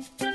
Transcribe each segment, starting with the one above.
Musik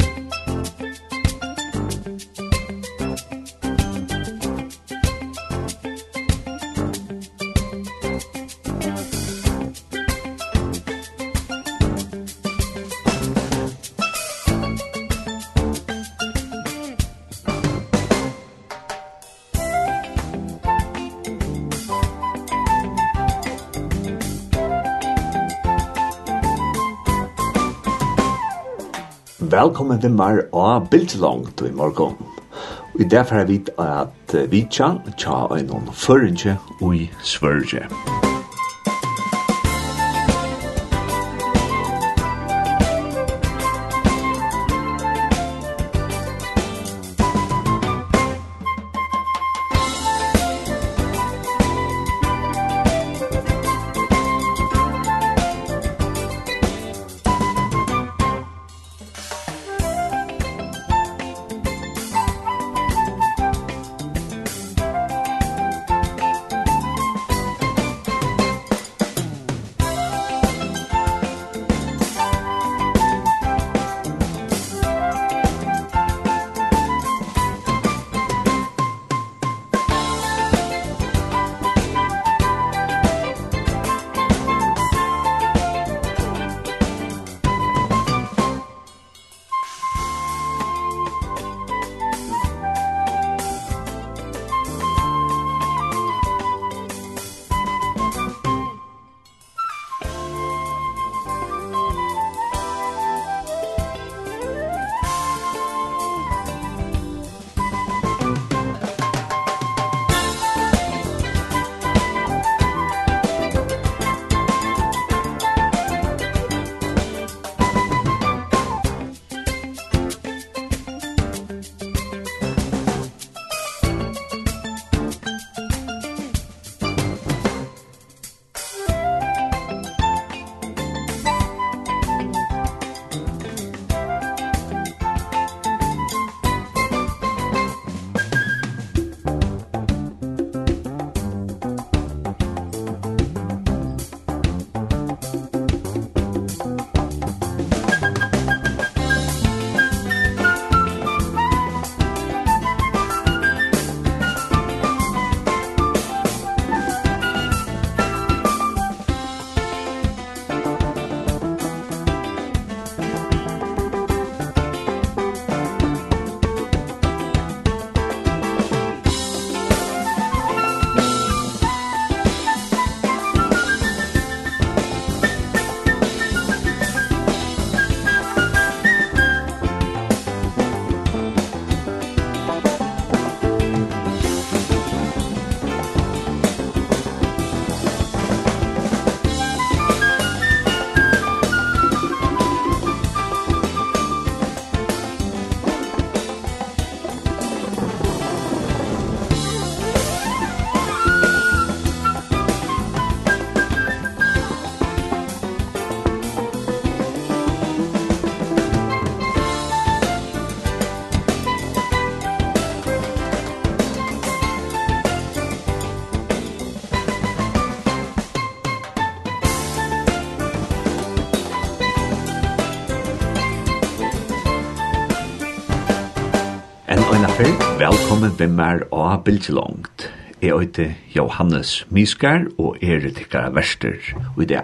velkommen til meg mer av til i morgen. Og i derfor er vi at vi tja, tja er noen føringe og i svørge. Musikk svimmar og bildselongt. Jeg øyte Johannes Miskar og er tikkere verster i det.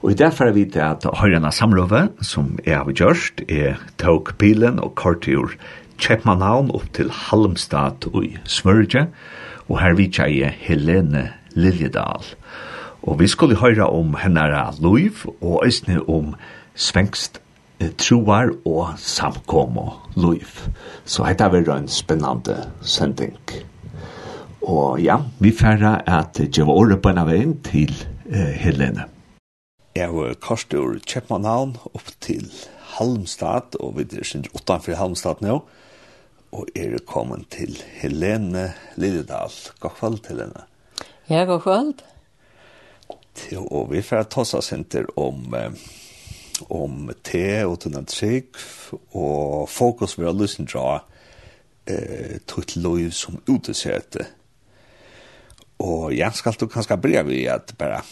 Og i det får jeg vite at høyrene samlove som jeg har gjort er tog bilen og kortjord Kjeppmannhavn opp til Halmstad og Smørge, og her vidt jeg Helene Liljedal. Og vi skulle høre om henne loiv og æsne om svengst troar og samkomo og. Så dette var en spennande sending. Og ja, vi færre at gjøre året på en av en til eh, Helene. Jeg var kort ur Kjepmannhavn opp til Halmstad, og vi er sin utanfor Halmstad nå. Og er kommet til Helene Lilledal. God kveld, Helene. Ja, god kveld. Og vi færre ta oss om... Eh, om te og tunna trygg, og fokus vil ha lyst til å eh, tog liv som utesete. Og jeg skal du kanskje börja vi at bare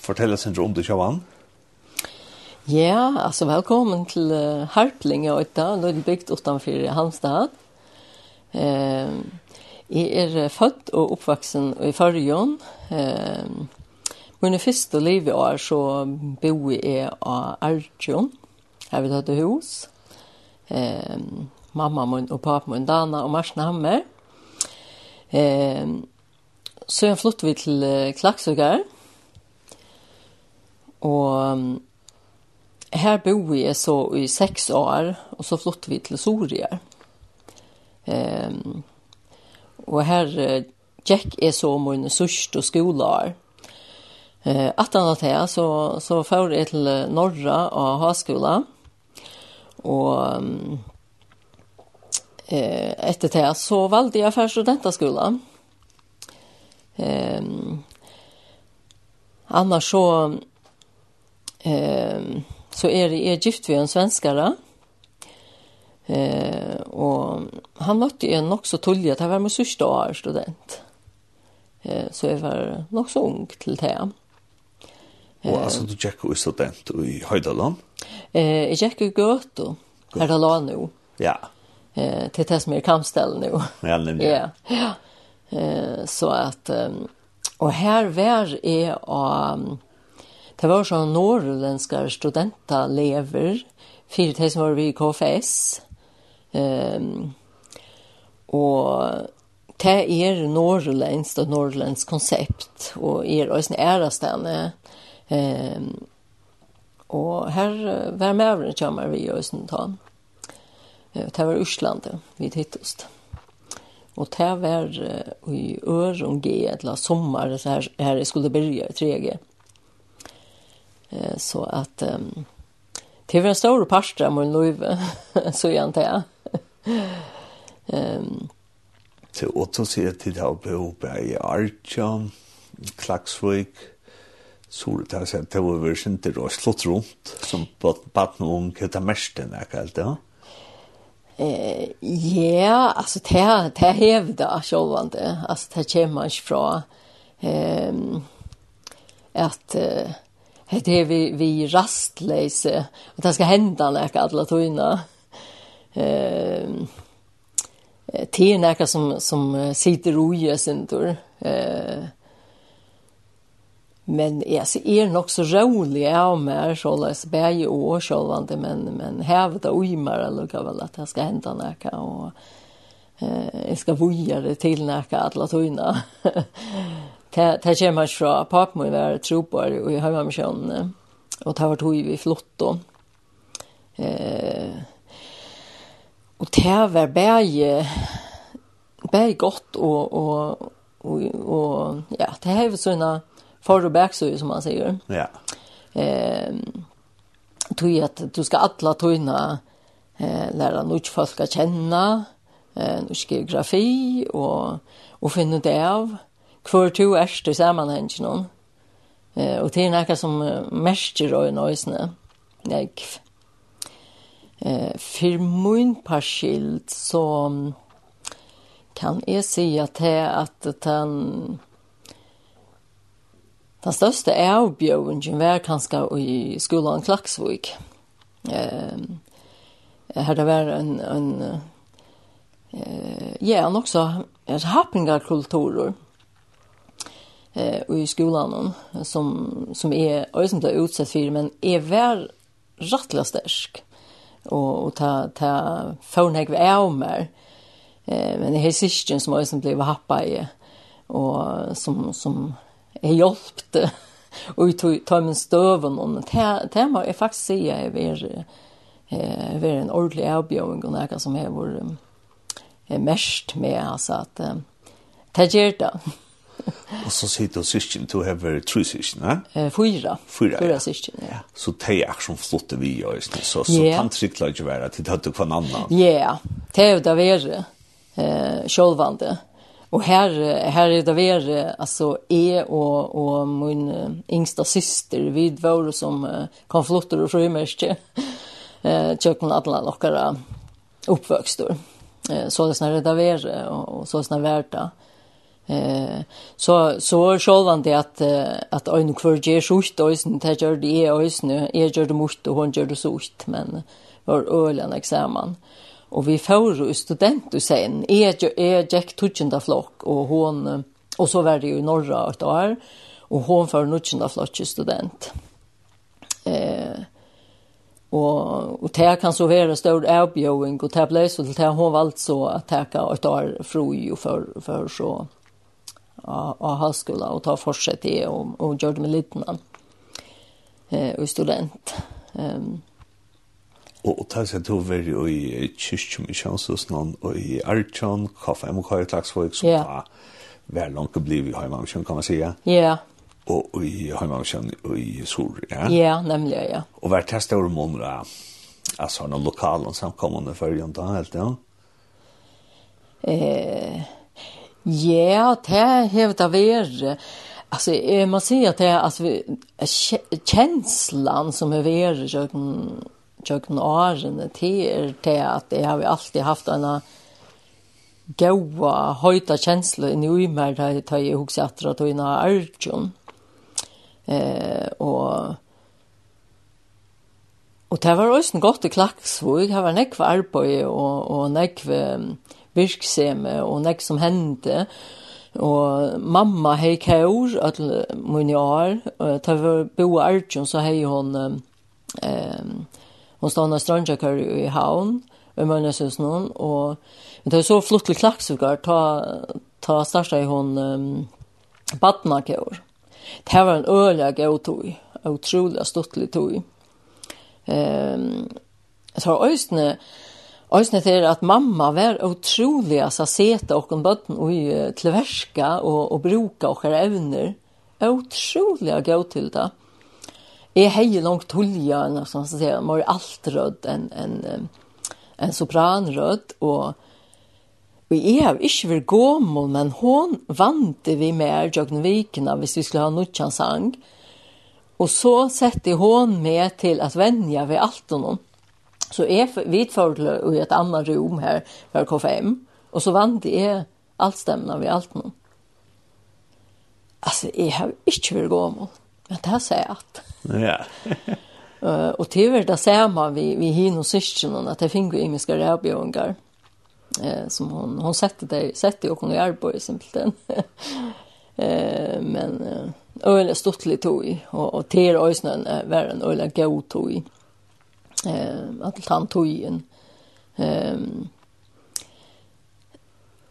fortelle sin om du kjøper han. Ja, altså velkommen til uh, Harpling og Øyta, Lundbygd utenfor Halmstad. Uh, jeg er født og oppvaksen i Førjon, uh, Mine første liv i år så bo jeg av Arjun. her vi tatt til hus. Eh, mamma min og pappa min, Dana og Marsna Hammer. Eh, så jeg flyttet vi til Klaksøkker. Og um, her bor jeg så i seks år, og så flyttet vi til Soria. Um, og her uh, Jack er så mine sørste skoleår. Eh, Eh, att han det så så får det till norra och haskola. Och eh efter det så valde jag för studentaskola. Ehm annars så ehm så är det är gift vi en svenskare. Eh och han mötte en också tulja han var med sista år student. Eh så är var nog så ung till det. Og altså, du tjekk jo student i Høydaland? Eh, jeg tjekk jo Gøto, her da la nå. Ja. Eh, til det som er kampstell nå. Ja, nemlig. Ja. ja. Eh, så at, um, og her var jeg og, det var sånn norrländska studenter lever, fire til som var vi i KFS. Um, og det er norrländskt og norrländskt konsept, og er også en ærestene, Ehm och här var med över kommer vi i sen. Det var Island vi hittades. Och det var i Öron G eller sommar så här här jeg skulle begynne i 3G. Eh så att um, det var en stor pastra med Löve så jag antar. Ehm Så åtta sier til det her på i Artja, Klaksvik, så det har sett det var sent det och slått runt som på på någon ung det mest den där kallt ja. Eh ja, alltså det det hävda självande. Alltså det kommer inte från ehm att det är vi vi rastlösa och det ska hända något alla tuna. Ehm det är något som som sitter rojas inte eh Men jeg ser er nok så rolig av meg, så la jeg bæg i år sjølvande, men, men hevet det uimer, eller hva vel, at jeg skal hente noe, og eh, jeg skal vuja det til noe, alle tøyene. det kommer fra papen min, jeg tror på det, og jeg har med meg sjøen, og det var tog vi flott da. Eh, og det var bæg, bæg godt, og, og, og, og ja, det har vært sånne, for och back så som man säger. Ja. Ehm tog att du ska alla tøyna eh lära nytt folk att känna eh nu ska geografi och och finna det av kvar to är det sammanhang. Eh och det är något som mäster och nöjsne. Nej. Eh för min parskilt så kan jag säga att det att den Den største avbjøringen var kanskje i skolen Klaksvik. Eh, her det var en, en eh, ja, og også et happengarkulturer eh i skolan som som är ösent där utsatt för men är väl rättla stark och och ta ta förnäg är mer eh men det är syskon som ösent blev happa i och som som är hjälpt och i min stöven och det må jag faktiskt säga är eh ver en ordentlig erbjövning och något som är vår mest med alltså att det gör det. Och så sitter du syskjen, du har vært tre syskjen, ja? Eh, fyra. Fyra, fyra ja. syskon, ja. Så det är som flotte vi ja, så så yeah. kan cykla ju vara till att du kan annan. Ja, det er jo det värre. Eh, självande. Og her, her er det ver alltså jeg och och min yngsta syster vi var som kom flottor och frymerske, Eh tjøkken alle lockar uppväxter. Eh så det snarare där ver och så snarare det. Eh så så självan det att att en kvar ger sjukt och sen det gör det är och nu är ju det mot och hon gör det sjukt men var ölen examen. Eh Og vi får jo student i sen. Jeg er Jack Tudjenda flokk, og hon, og så var det jo i norra et år, og hon får Nudjenda flokk student. Eh, og, og det kan så være stor avbjøring, og det ble så til det hon valgte så at det kan et år fri og for, for så av, av halskola og ta fortsett i og, og gjøre det med liten eh, og student. Um, Og ta seg to ver i kyrkjum i kjønnsøsnan og i Archon, kaffe MK kaj klagsvåg, som yeah. var vær langt å bli i Høymamsjøn, kan man sige. Ja. Og i Høymamsjøn og i Sur, ja? Ja, nemlig, ja. Og vær testet over måneder, altså noen lokalen samkommende førjen da, helt, ja? Eh, ja, det hever det vært. jeg må si at det alltså kjenslan som är värre jag tjøkken årene til det at jeg har alltid haft en gaua, høyta kjensle inni ui mer da jeg tar i hos etter at hun har argjøn. Eh, og Og det var også en godt i Klaksvog. Det var nekve arbeid og, og nekve virkseme og nekve som hendte. Og mamma hei kjør at mine år. Det vi bo i Arjun, så hei hon... eh, Hon stod när Stranjakör i havn i Mölnäshus og och det är så flott til klaxukar ta ta starta i hon um, badnakör. Det var en øyla gau tog. utrolig stuttlig tog. Ehm så har ösne Øysene til at mamma var utrolig å sete og en bøtten og til verska og, og bruka og evner. Utrolig å gå til det. Jeg heier langt hulja, eller sånn som sier, man alt rød enn en, en sopranrød, og, og jeg har ikke vært gommel, men hon vant vi med Jøgn Vikna hvis vi skulle ha noen sang, og så sette hon med til at venja vi alt og noen. Så jeg vidførte i et annet rom her, for K5, og så vant jeg alt stemmene vi alt noen. Altså, jeg har ikke vært gåmål. Men det har at. Ja. uh, och det ser man vi, vi hin och syskonen att det finner ju imiska rævbjørnger Eh, som hon, hon sätter det, sätter jo kunne hon på i simpelthen. eh, men eh, öle litt tog och, och till ösnön är värre än öle god tog. Eh, att han tog en. Ehm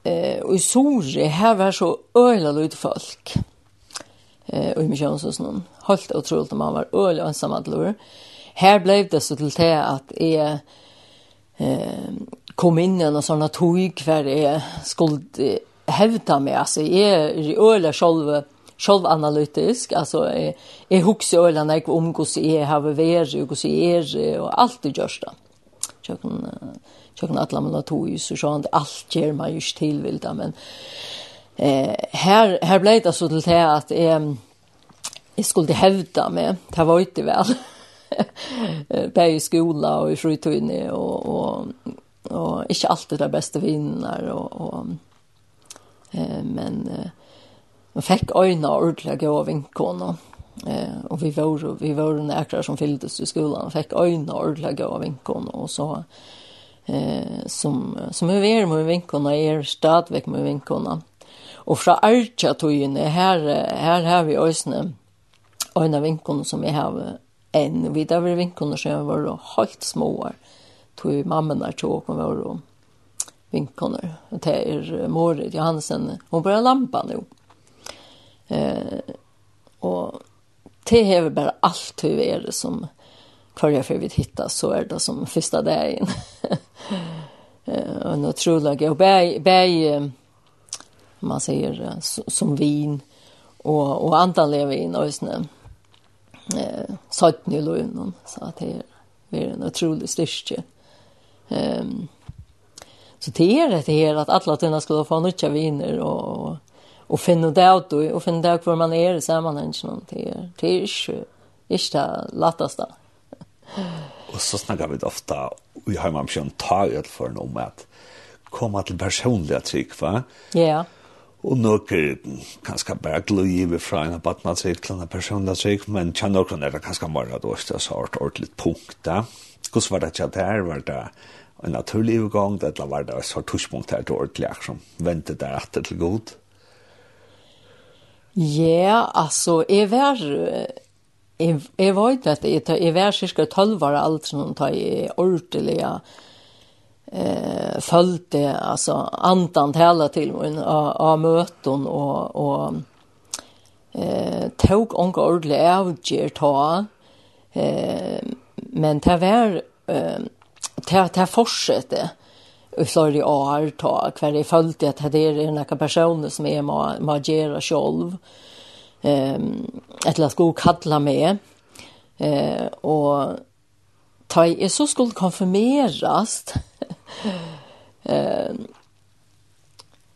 eh och i Sore här var så öla lite folk eh och mission så sån Helt otroligt man var öl ensam att lura. Här blev det så till det att är eh kom in i en sån tog kvar är skuld hävda med alltså är öl själva själv analytisk alltså är är hooks när jag omgås är har vi och så är och allt det görs då. Jag kan jag kan alla man tog ju så sånt allt ger man ju till vilda men eh, här här blev det så till det att eh jag skulle hävda med det var inte väl på i skola och i fritøyne, och och, och inte alltid det bästa vinnar och och eh, men eh, man fikk øyne ordentlig av vinkene, Eh, og vi var, vi var nækere som fylltes i skolan, fikk øyne ordentlig av vinkene, og så eh, som, som vi var med vinkene, er stadigvæk med vinkene, Og fra Arja togene, her, her har vi også øyne av vinkene som vi har en videre vinkene som var helt små. Tog mammen der tog og var vinkene. Det er Morit Johansen. Hun bare lampa nå. Eh, og det har bare alt vi er som kvar för vi hitta så är det som första dagen. en otrolig och bäj bäj man säger som vin och och antal lever och snö eh satt i lönen så att det är en otrolig styrke. Ehm så det är det här att alla tunna skulle få nyttja viner och och finna det ut och, och finna det var man är i sammanhanget någon till är är inte lättaste. Och så snackar vi ofta vi har man schon en för någon mat komma till personliga tryck va? Ja. Yeah. Og nøkker, kanskje bare gløy vi fra en av badnadsreglene, personlighetsreglene, men tja nøkker er det kanskje bare da, det er så ordentlig punkt da. Hvordan var det tja der? Var det en naturlig utgang? eller var det så tushpunkt her til ordentlig, som ventet der etter til god? Ja, altså, jeg var... Jeg, jeg vet at jeg, jeg var cirka 12 år alt, når jeg ordentlig ja, eh följde alltså antan hela till min av möten och och eh tog onka ordle av ger ta. Eh men det var eh det det fortsatte i flera år ta kvar det följde att det är några personer som är ma gera själv ehm eller ska kalla med. Eh och ta i så skulle konfirmeras eh,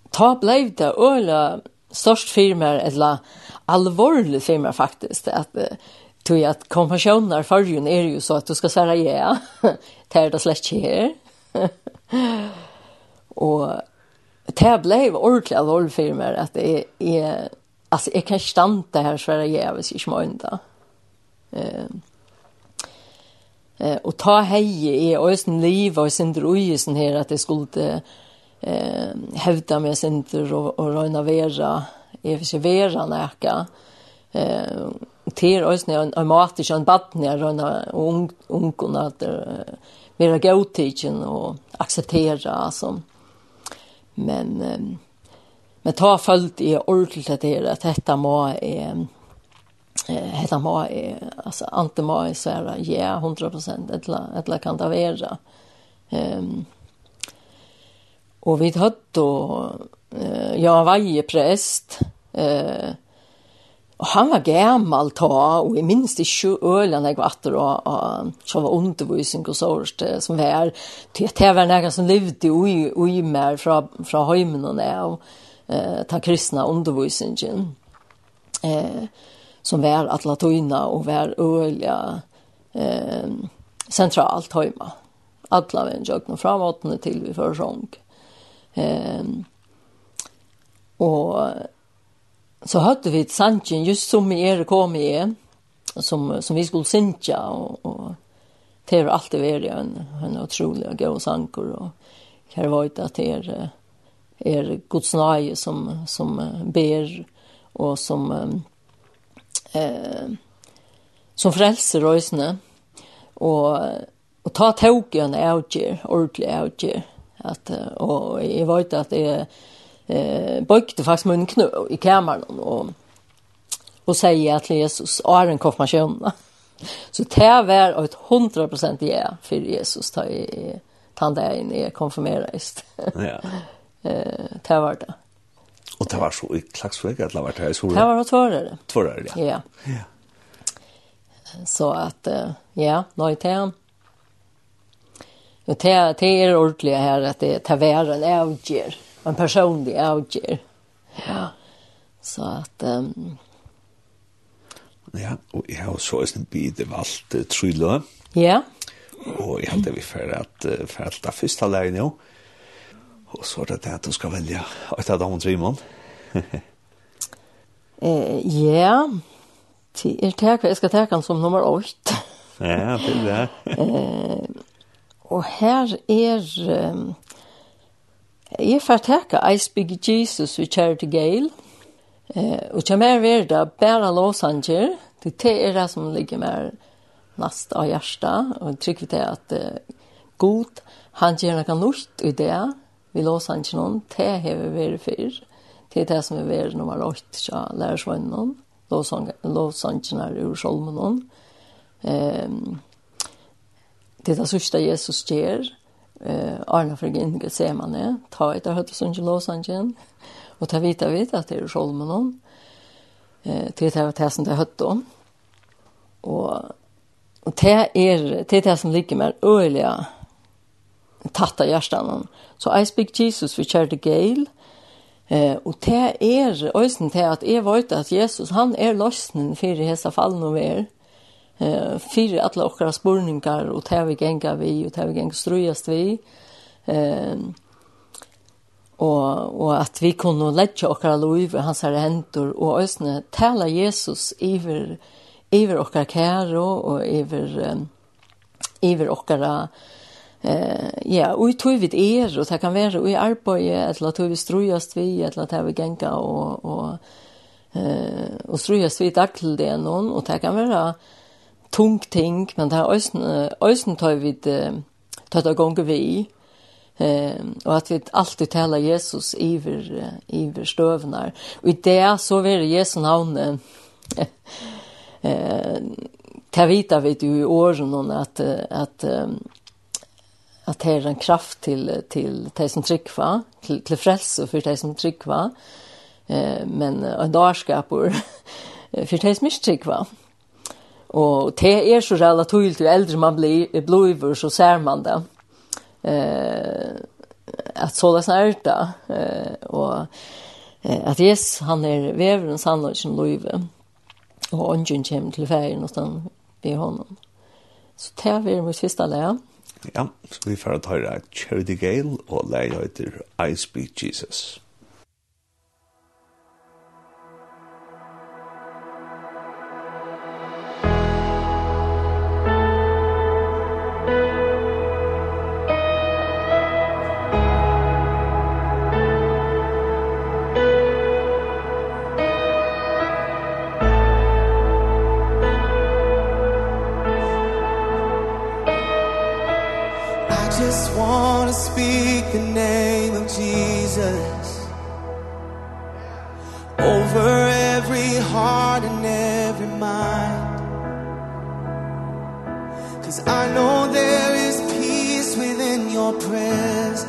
ta blev det öla störst firma eller alvorlig faktiskt att at tog att kompensjoner för ju är ju så att du ska säga ja, det er det slett här och det blev ordentligt allvarlig firma att det är alltså jag kan stande her svære ja, hvis jeg ikke må enda. Eh, Eh, och ta hej i øysen liv och sin uisen här att det skulle eh, hävda med sindre och och røyna vera, är för sig vera näka. Eh, till øysen er en mat ikke en baden jeg røyna ung ungorna att mera vera gautidgen och acceptera som Men, men ta följt i ordentlig til att detta må är heter man alltså ante må så är ja 100 eller eller kan det vara. Ehm och vi hade då eh jag var präst eh Och han var gammal ta och i minns det sju ölen jag var och och så var undervisning och sårst som var det det var några som levde i i mer från från hemmen och eh ta kristna undervisningen. Eh som var att latina och var öliga eh, centralt hemma. Alla vem jag kom framåt till vi för sång. Ehm och så hade vi ett sanchen just som i er kom i som, som vi skulle synja och, och det har alltid varit en, en otrolig god sankor och här var det att det är, är Guds nöje som, som ber och som eh, som frelser røysene, og, og ta tåken avgjør, ordentlig avgjør. At, og jeg vet at jeg eh, bøkte faktisk munnen knö i kameran, og, og sier at Jesus er en konfirmasjon. Så det var et 100% ja for Jesus da jeg tann der inn i konfirmerest. Ja. Eh, det var det. Og det var så i Klagsvik, det var det her i Sora? Det var tvårare. Tvårare, ja. Ja. ja. Så att, ja, nej, det är det, det är ordentligt här att det tar världen avger. En personlig avger. Ja. Så att... Um, ja, og jeg har så en bit av alt uh. Ja. Og jeg hadde vi for at, for at det første lærerne jo, Og så er det det at du skal velge et av dem og Ja, til er det jeg skal ta han som nummer 8. ja, til det. eh, og her er... Um, jeg får takke I Speak Jesus with Charity Gale. Eh, og kjem her ved det bare lovsanger. Det er det som ligger mer nast av hjertet. Og trykker til at uh, god, han gjør noe nytt i det vi låser ikke noen, det har vi vært før. Det er det som er vært nummer 8 ikke lærer seg noen, låser ikke noen ur solmen. Um, det er det sørste Jesus gjør, eh Arna för Gud ser man det. Ta et av høyde som ikke Los Angeles og ta vite vita at det er är Solmen Uh, det er det som testen det höttet hon og Og det er, det det som ligger mer öliga tatta hjärtan. Så I Speak Jesus vi kjørte Gail, Eh, og det er øysen til at jeg vet at Jesus, han er løsnen for hese fallen og vær. Eh, for alle okra spurningar, og det vi genga vi, og det vi genga strøyast vi. Eh, og, og at vi kunne ledja okra lov, hans herre hendur, og øysen tala Jesus iver, iver okra kære, og iver, um, iver okra kære, Eh ja, och tog vi er och det kan vara i arbete eller tog vi strujast vi eller det vi gänga och och eh och strujast vi daglig det någon och det kan vara tung ting men det har ösen ösen tog det, tog gånger vi eh och att vi alltid tälla Jesus iver iver stövnar och i det så är Jesu namn eh ta vita vet ju i åren hon att att att det er en kraft till till de som tryckva till, til frelse för de som tryckva eh men en dagskapor for de som inte tryckva Og det er så relativt jo äldre man blir blir så ser man det. Eh att såla det, eh och eh, att yes han är väveren sannoliken löve och ungen kommer till färgen och sen vid honom så det vi mitt sista lärare Ja, så vi får ta høyre Charity Gale og leie høyter I Speak Jesus. just want to speak the name of Jesus. Over every heart and every mind. Cuz I know there is peace within your presence.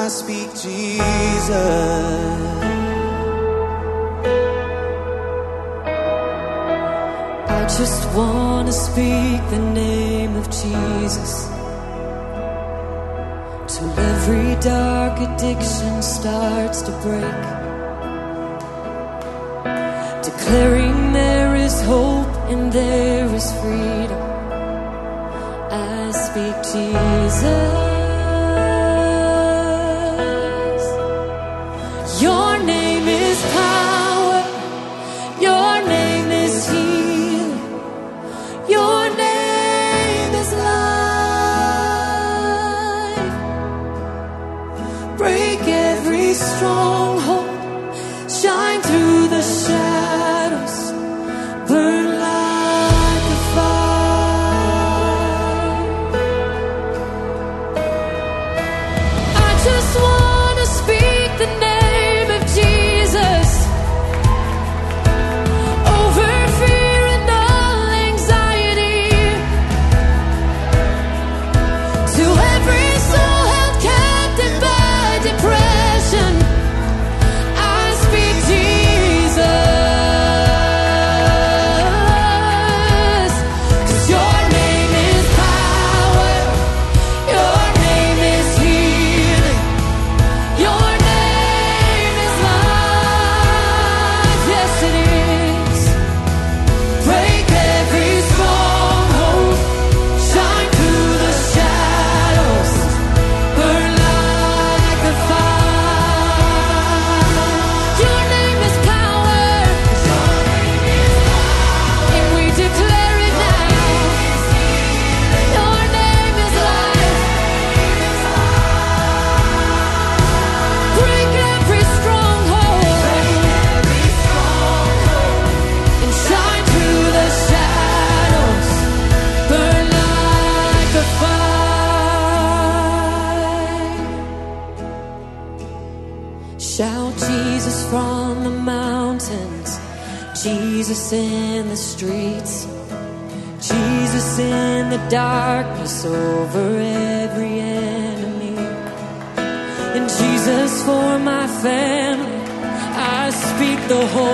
I speak Jesus. I just want to speak the name of Jesus every dark addiction starts to break. Declaring there is hope and there is freedom. I speak Jesus.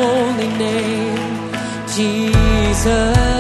holy name Jesus.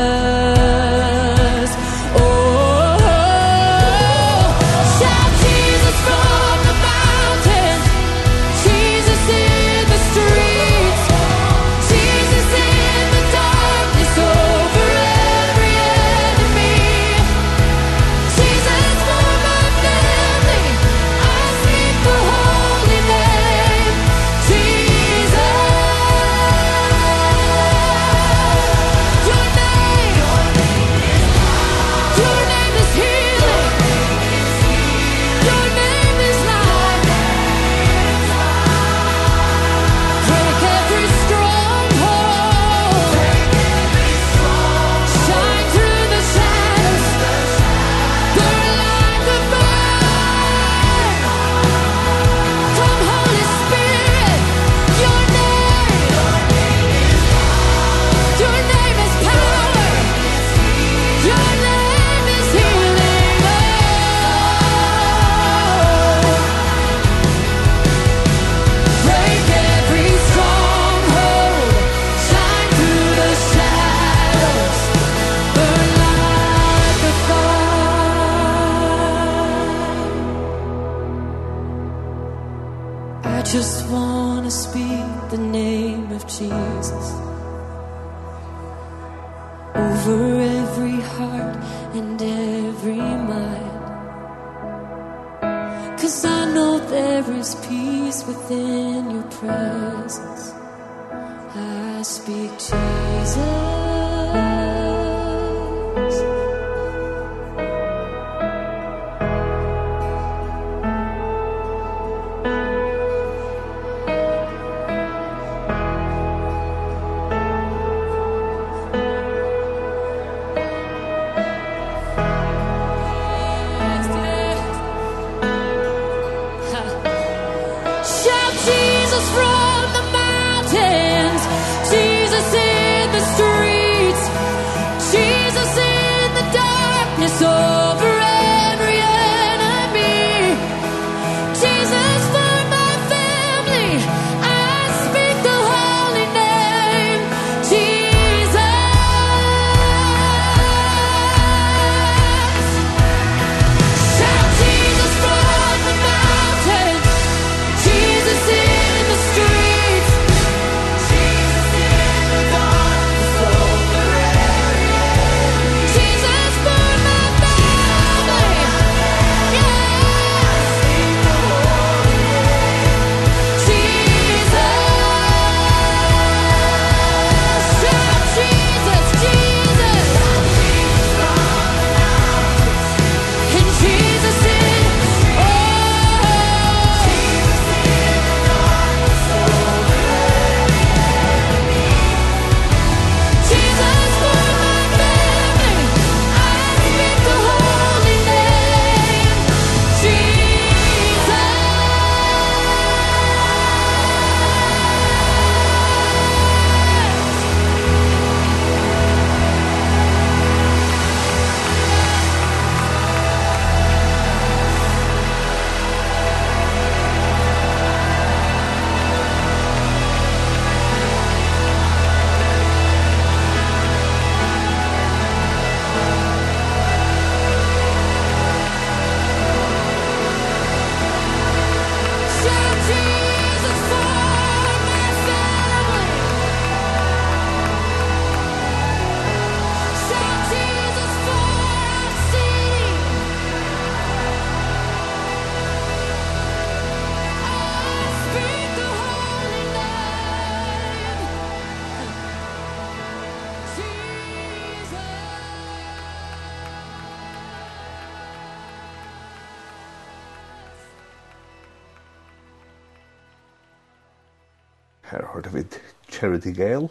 Charity Gale,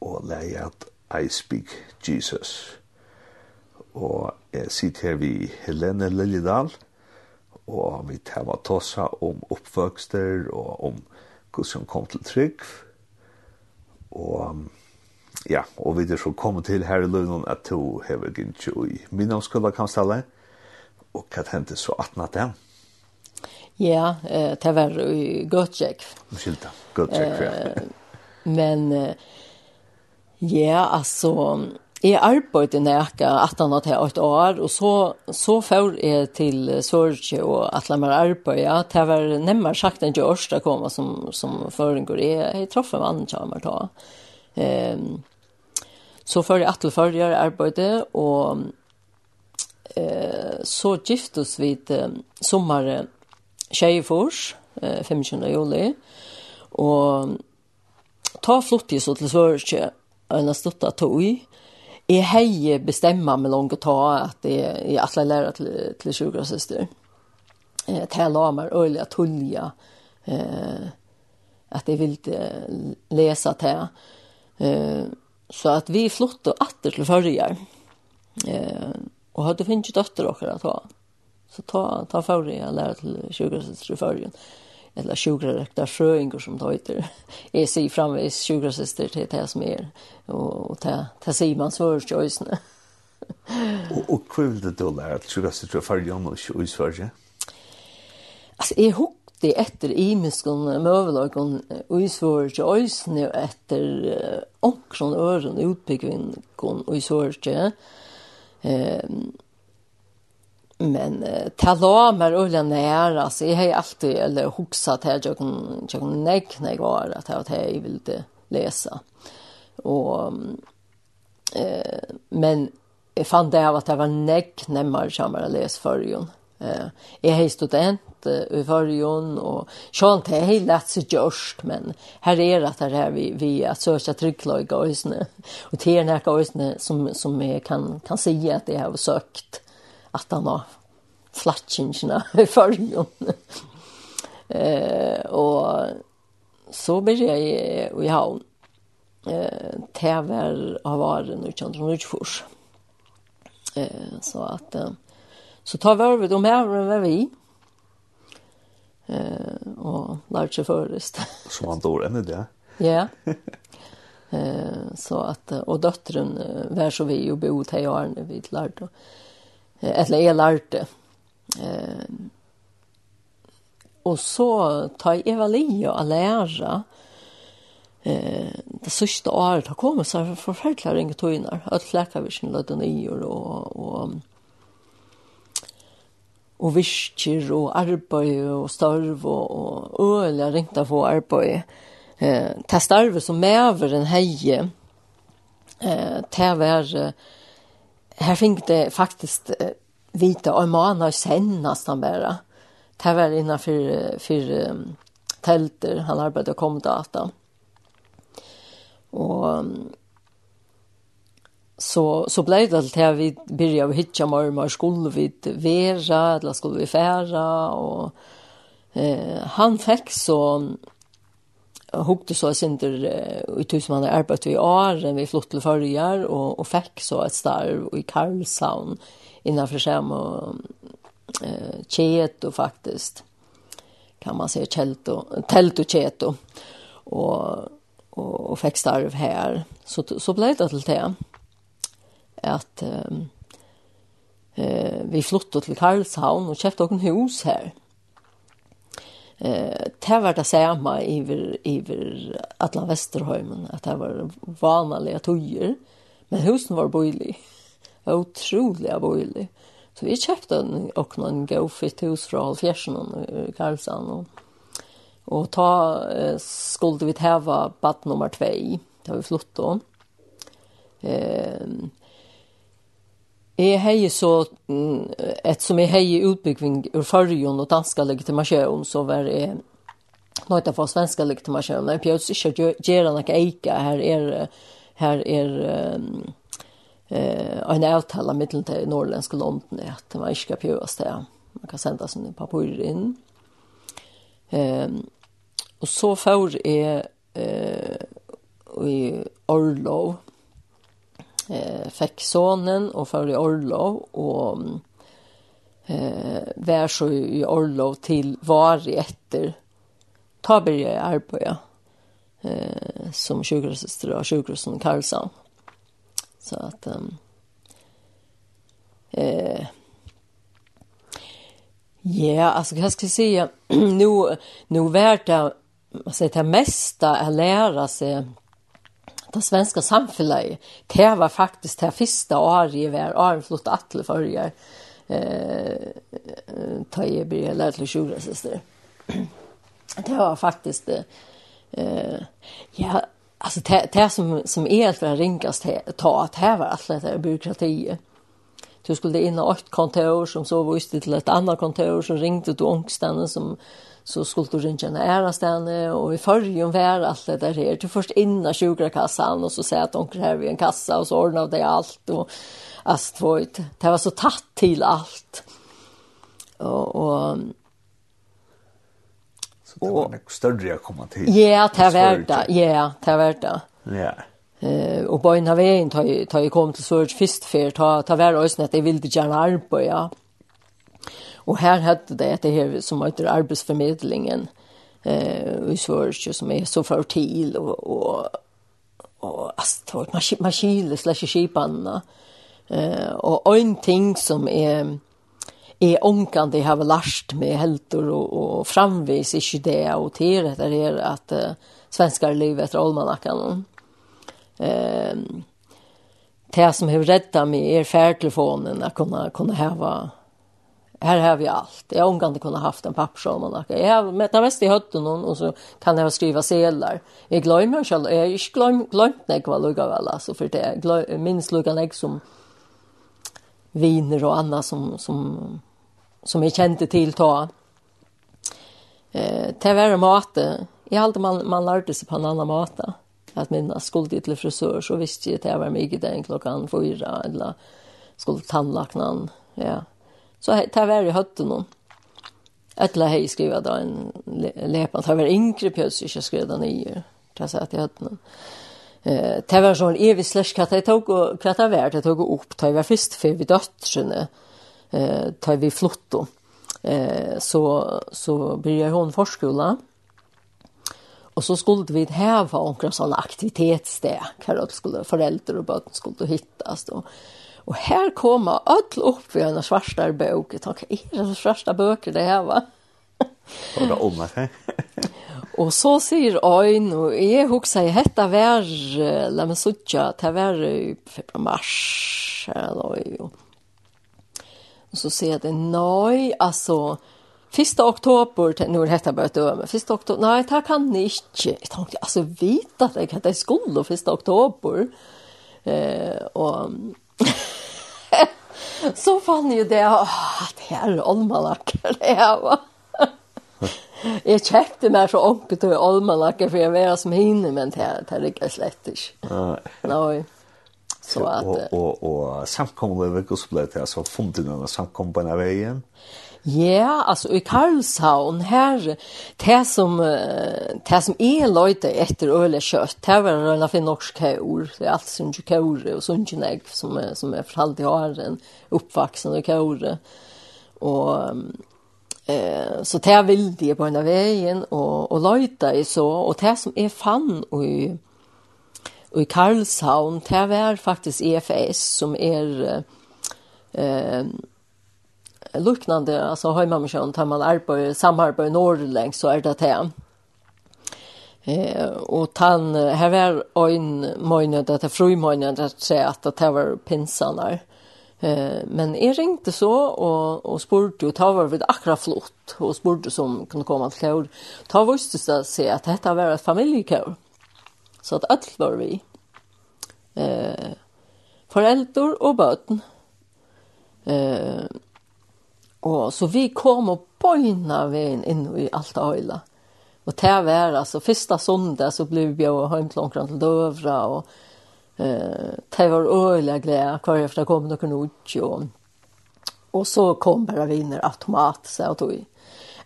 og leie at I Speak Jesus. Og jeg sitter her vi Helene Liljedal, og vi tar med tossa om oppvøkster, og om hvordan kom til trygg. Og ja, og vi er så kommet til her i lønnen at to hever gynnsjø i min omskulda kanstallet, og hva hendte så 18 at den? Ja, eh, det var i Gøtjek. Skilta, Gøtjek, ja. Men uh, ja, altså, jeg arbeidde nækka 18 og til år, og så, så før jeg til Sørge og at la meg Ja, Det var nemmere sagt enn gjørs komma kom som, som føringer. Jeg, jeg traff en mann som Ehm. Um, så før jeg atle før jeg arbeidde, og eh, så giftes vi til sommeren tjejfors, eh, 25. juli, og ta flott i så til Sverige en stort att ta i. Jag heje bestämma med långt ta att det är alla lärare till till sjuksköterskor. Eh tala om öliga tulja eh at jeg vil lese til. Eh så at vi flott og atter til förrjar. Eh og hadde finnet døtter dere å ta. Så ta ta förrjar lärare till sjuksköterskor förrjar. Eh eller sjukrarökta fröingar som det heter. Jag ser framvis sjukrarsyster till det som är och till Simans vörsjöjsne. Och, och kul det då lär att sjukrarsyster om och i Sverige? Alltså jag hukte efter imiskon mövelagon och i Sverige öjsne efter omkron öron utbyggvingon och i Sverige. Ehm men uh, tala mer ulla nära alltså jag har alltid eller huxa här jag kan jag kan näck när jag var att jag jag vill det läsa och eh men jag fann det av att det var näck när man kommer att läsa förjon eh jag har student i förjon och sånt det är lätt så just men här är det att det här vi vi att söka trycklöjga och isne och det är näka isne som som jag kan kan säga att det har sökt att han har flatskinsene i fargen. eh, och så blir jag i havn eh, til hver av varen og kjent noen utfors. Eh, så att eh, så tar vi över de här med vi. Eh, och lærte seg først. Så han dår det. Ja. Eh, så att och döttern var så vi och bo till Arne vid lärd och eller jeg lærte. Eh, og så tar jeg vel i å lære eh, det sørste året har kommet så forferdelig ringe tøyner. att fläcka vi sin lødde nye og, og og visker og arbeid og starv og, og øl jeg ringte på arbeid. Eh, til starve som meveren heie eh, til å være eh, Her fikk det faktisk vita og månad sen nästan bara. Det var innenfor för um, telter, han arbetade og kom data. Och så så blev det att vi började hitcha mer skulle vi vera eller skulle vi färra och eh, han fick så hukte så sinter i tusen man arbeid i år, vi flott til førjar, og, og fikk så et starv i Karlshavn innanfor skjerm og eh, kjeto faktisk, kan man säga kjelto, Telto og kjeto, og, og, og fikk starv her. Så, så ble det til det at eh, vi flott til Karlshavn og kjøpte noen hus her, eh det var det samma i över alla Västerholmen att det var vanliga tojer men husen var bojlig otroliga bojlig så vi köpte en och någon go fit hus från Fjärsen i Karlshamn och och ta eh, skulle vi häva bad nummer 2 där vi flyttade eh Jeg heier så, et som jeg heier utbygging ur fargen og danska legitimasjon, så var jeg å få svenska legitimasjon. Jeg pjøs ikke gjøre noe eika, her er, her er um, eh, en avtale av middelen til norrländske London, at man ikke skal pjøres det. Man kan sende sånne papurer inn. Um, og så får jeg uh, i Orlov, eh, fick sonen och för i Orlov och eh, vär så i Orlov till var i etter ta byrja i arbeid eh, som sjukhussøster och sjukhusen Karlsson. Så att um, eh, Ja, alltså jag ska säga nu nu vart det alltså det mesta att lära sig det svenska samhället. det var faktiskt det första året jeg var avflott atle forrige, eh, ta i blir eller till sjura, syster. Det var faktiskt eh, ja, alltså det, det som, som är för att ringas ta att här var allt det här byråkratiet du skulle in i ett kontor som så visste till ett annat kontor som ringde du ångstannen som så skulle du ringe en och og i förrjun var allt det där här. Du först innan sjukrakassan och så säger att onkel här vi en kassa och så ordnade det allt och astvoit. Det var så tatt till allt. Och, och så det var något större att komma till. Ja, det var det. Ja, det var det. Ja. Eh och på en av vägen tar jag kom till Sörj först för ta ta vara oss när det vill det gärna arbeta. Ja. Och här hadde det det här som heter arbetsförmedlingen eh i Sverige som är så fertil och och och alltså maskin maskiner slash skipanna. Eh och en ting som är är onkan det har lært med helter och, och framvis ikke det og til det är att uh, svenskar lever etter almanackan. Eh, det som har räddat mig er færtelefonen att kunna kunna ha här har vi allt. Jag ångar inte kunna haft en pappersåmanacka. Jag har mätt mest i hötten och så kan jag skriva sedlar. Jag glömmer själv. Jag har inte glömt, glömt när jag var lugga väl. Alltså för det är minns lugga när som viner och annat som, som, som jag kände till ta. Eh, det var mat. Jag hade man, man lärde sig på en annan mat. Att mina skulle till frisör så visste jag att jag var mycket den klockan fyra eller skulle tandlaknan. Ja. Så det var i høtten noen. Etla hei skriva da en lepan. Det var yngre pjøs ikke skriva da nye. Det sa jeg til høtten Eh, det var sånn evig slash hva det tog og hva det var. Det tog opp. Det var først før vi døtterne. Eh, det vi flott då. Eh, så, så blir hon forskole. Og så skulle vi heva omkring sånne aktivitetssted. Hva det skulle foreldre og bøten skulle hittas. Og, Og her kommer alt opp i en svarta bok. Jeg tenker, er det svarta bøker det her, va? Og det om det, Og så sier Øyn, og jeg husker, jeg hette vær, la meg sutja, til vær i februar mars, eller og, og så sier jeg det, nei, altså, 1. oktober, nå er dette bare døme, 1. oktober, nei, det kan jeg ikke. Jeg tenkte, altså, vite at jeg hadde skulle 1. oktober, eh, og så fann jeg det, åh, det her er olmalakker, det her var. Jeg kjøpte meg så ånke til olmalakker, for jeg var som hinne, men det her ikke slett ikke. Nei. Så at... Og, og, og samkommet ved Gudsbladet, altså funnet denne samkommet på veien. Ja. Ja, alltså i Karlshavn här det som det som är löjte efter öle kött. Det var en av norsk kor. Det är allt som ju kår och sånt ju som är, som är för alltid har en uppvuxen och kår. Och eh så det vill det på den vägen och och löjta är så och det som är fan och i och i Karlshavn det var faktiskt EFS som är eh luknande, alltså hemmamission, tar man arbete, samarbete norrlängs så är det det. Eh och han här var en månad att fru månad att säga att det var pinsarna. Eh men är ringte så och och spurte och ta var vid akra flott och spurte som kunde komma till Klaud. Ta visste det se att detta var ett familjekör. Så att allt var vi. Eh föräldrar och barn. Eh Og så vi kom og bøyna veien inn i alt øyla. Og til å være, altså, første sondag så ble vi bjøy hjem til omkring til Døvra, og eh, det var øyla glede, hver efter kom noen ut, og, og så kom bare viner automat, så jeg tog.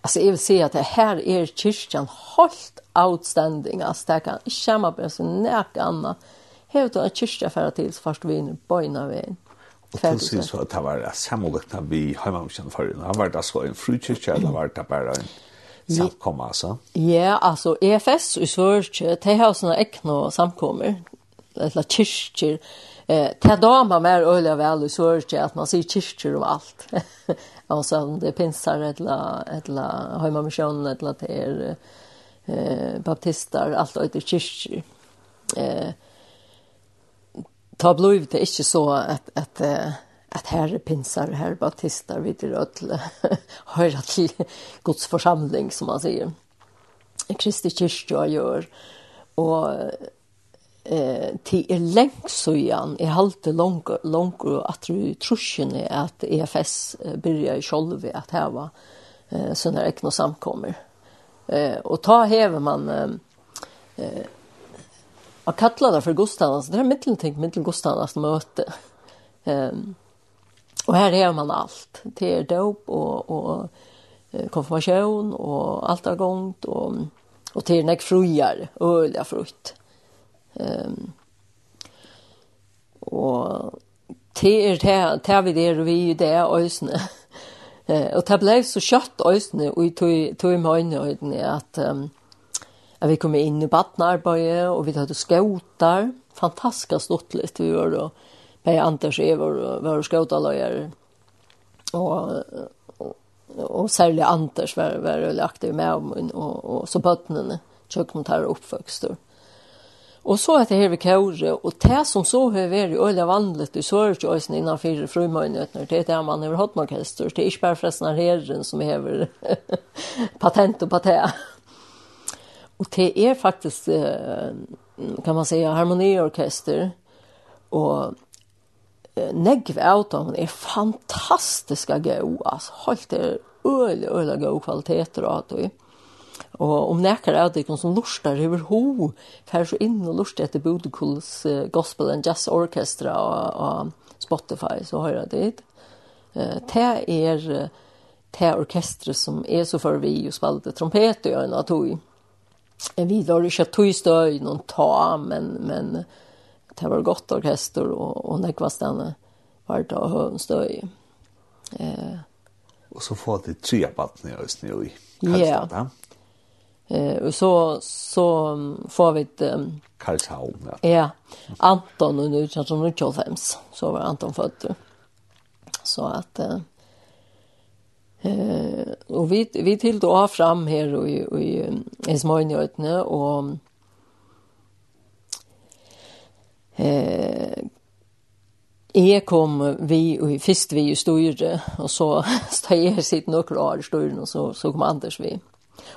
Altså, jeg vil si at det här är kyrkan helt outstanding. altså, det kan ikke komme på en sånn nek annet. Här är det en kyrka för att tills först vi är inne på en Og til siden så det var sammenlagt vi hjemmekjent for henne. Var det så en frukirke, eller var det bare en samkommer, altså? Ja, altså, EFS i Sørkje, de har sånne ekne samkommer, eller kyrkjer. Eh, det damer mer øyelig vel i Sørkje, at man sier kyrkjer om alt. altså, om det er pinsar, eller, eller hjemmekjent, eller det er eh, baptister, alt og øyelig kyrkjer. Eh, ta blod det inte så att att att här pinsar, här baptister, vid till öll höra till Guds församling som man säger. Kristi kyrka gör och eh till er länk så igen i halt lång lång att du trusjen är att EFS börjar i själva att här var eh såna egna samkommer. Eh och ta häver man eh Jag kallar det för Gustavs Det är mittelting, mittel Gustavas möte. Um, och här är man allt. Det är dop och, och konfirmation och allt har gångt och, och till näck frujar, öliga frukt. Um, och det är det, det är vi det vi är det ösne. Eh och det blev så kött ösne och i tog tog i mig ögonen att um, vi kom inn i badnarbeidet, og vi hadde skåtar. fantastisk stort litt vi var da. Per Anders er vår, vår skåtaløyer. Og, og, og særlig Anders var, var veldig aktiv med om, og, og, og så bøttene, kjøkken tar oppvøkst. Og så etter her vi kjøre, og det som så har vært øyelig vanligt i innan fire frumøynøtene, det er det man har hatt orkester, det er ikke bare forresten av herren som har patent og patent. Och det är faktiskt kan man säga harmoniorkester och negv out hon är fantastiska go alltså helt är öl öl go kvaliteter och det. Og om nekker er det som lustar over ho för så inn og lustar efter Bodekuls Gospel and Jazz Orchestra og, Spotify så har jeg det. Eh det er det orkestret som är så for vi og spalte trompet och en atoj jag vet att det ska tog i noen ta men men det var gott orkester och och när kvast var det hönstö eh och så får det tre partner just nu i Ja. Eh och så så får vi ett um, Karlshavn, Ja. ja. Anton och nu känns som nu så var Anton född. Så att eh, Eh, och vi vi till då fram här och i i Esmojnjötne och eh Jeg kom vi, og først vi i styre, og så stod jeg sitt noen klar i styren, og så, så kom Anders vi.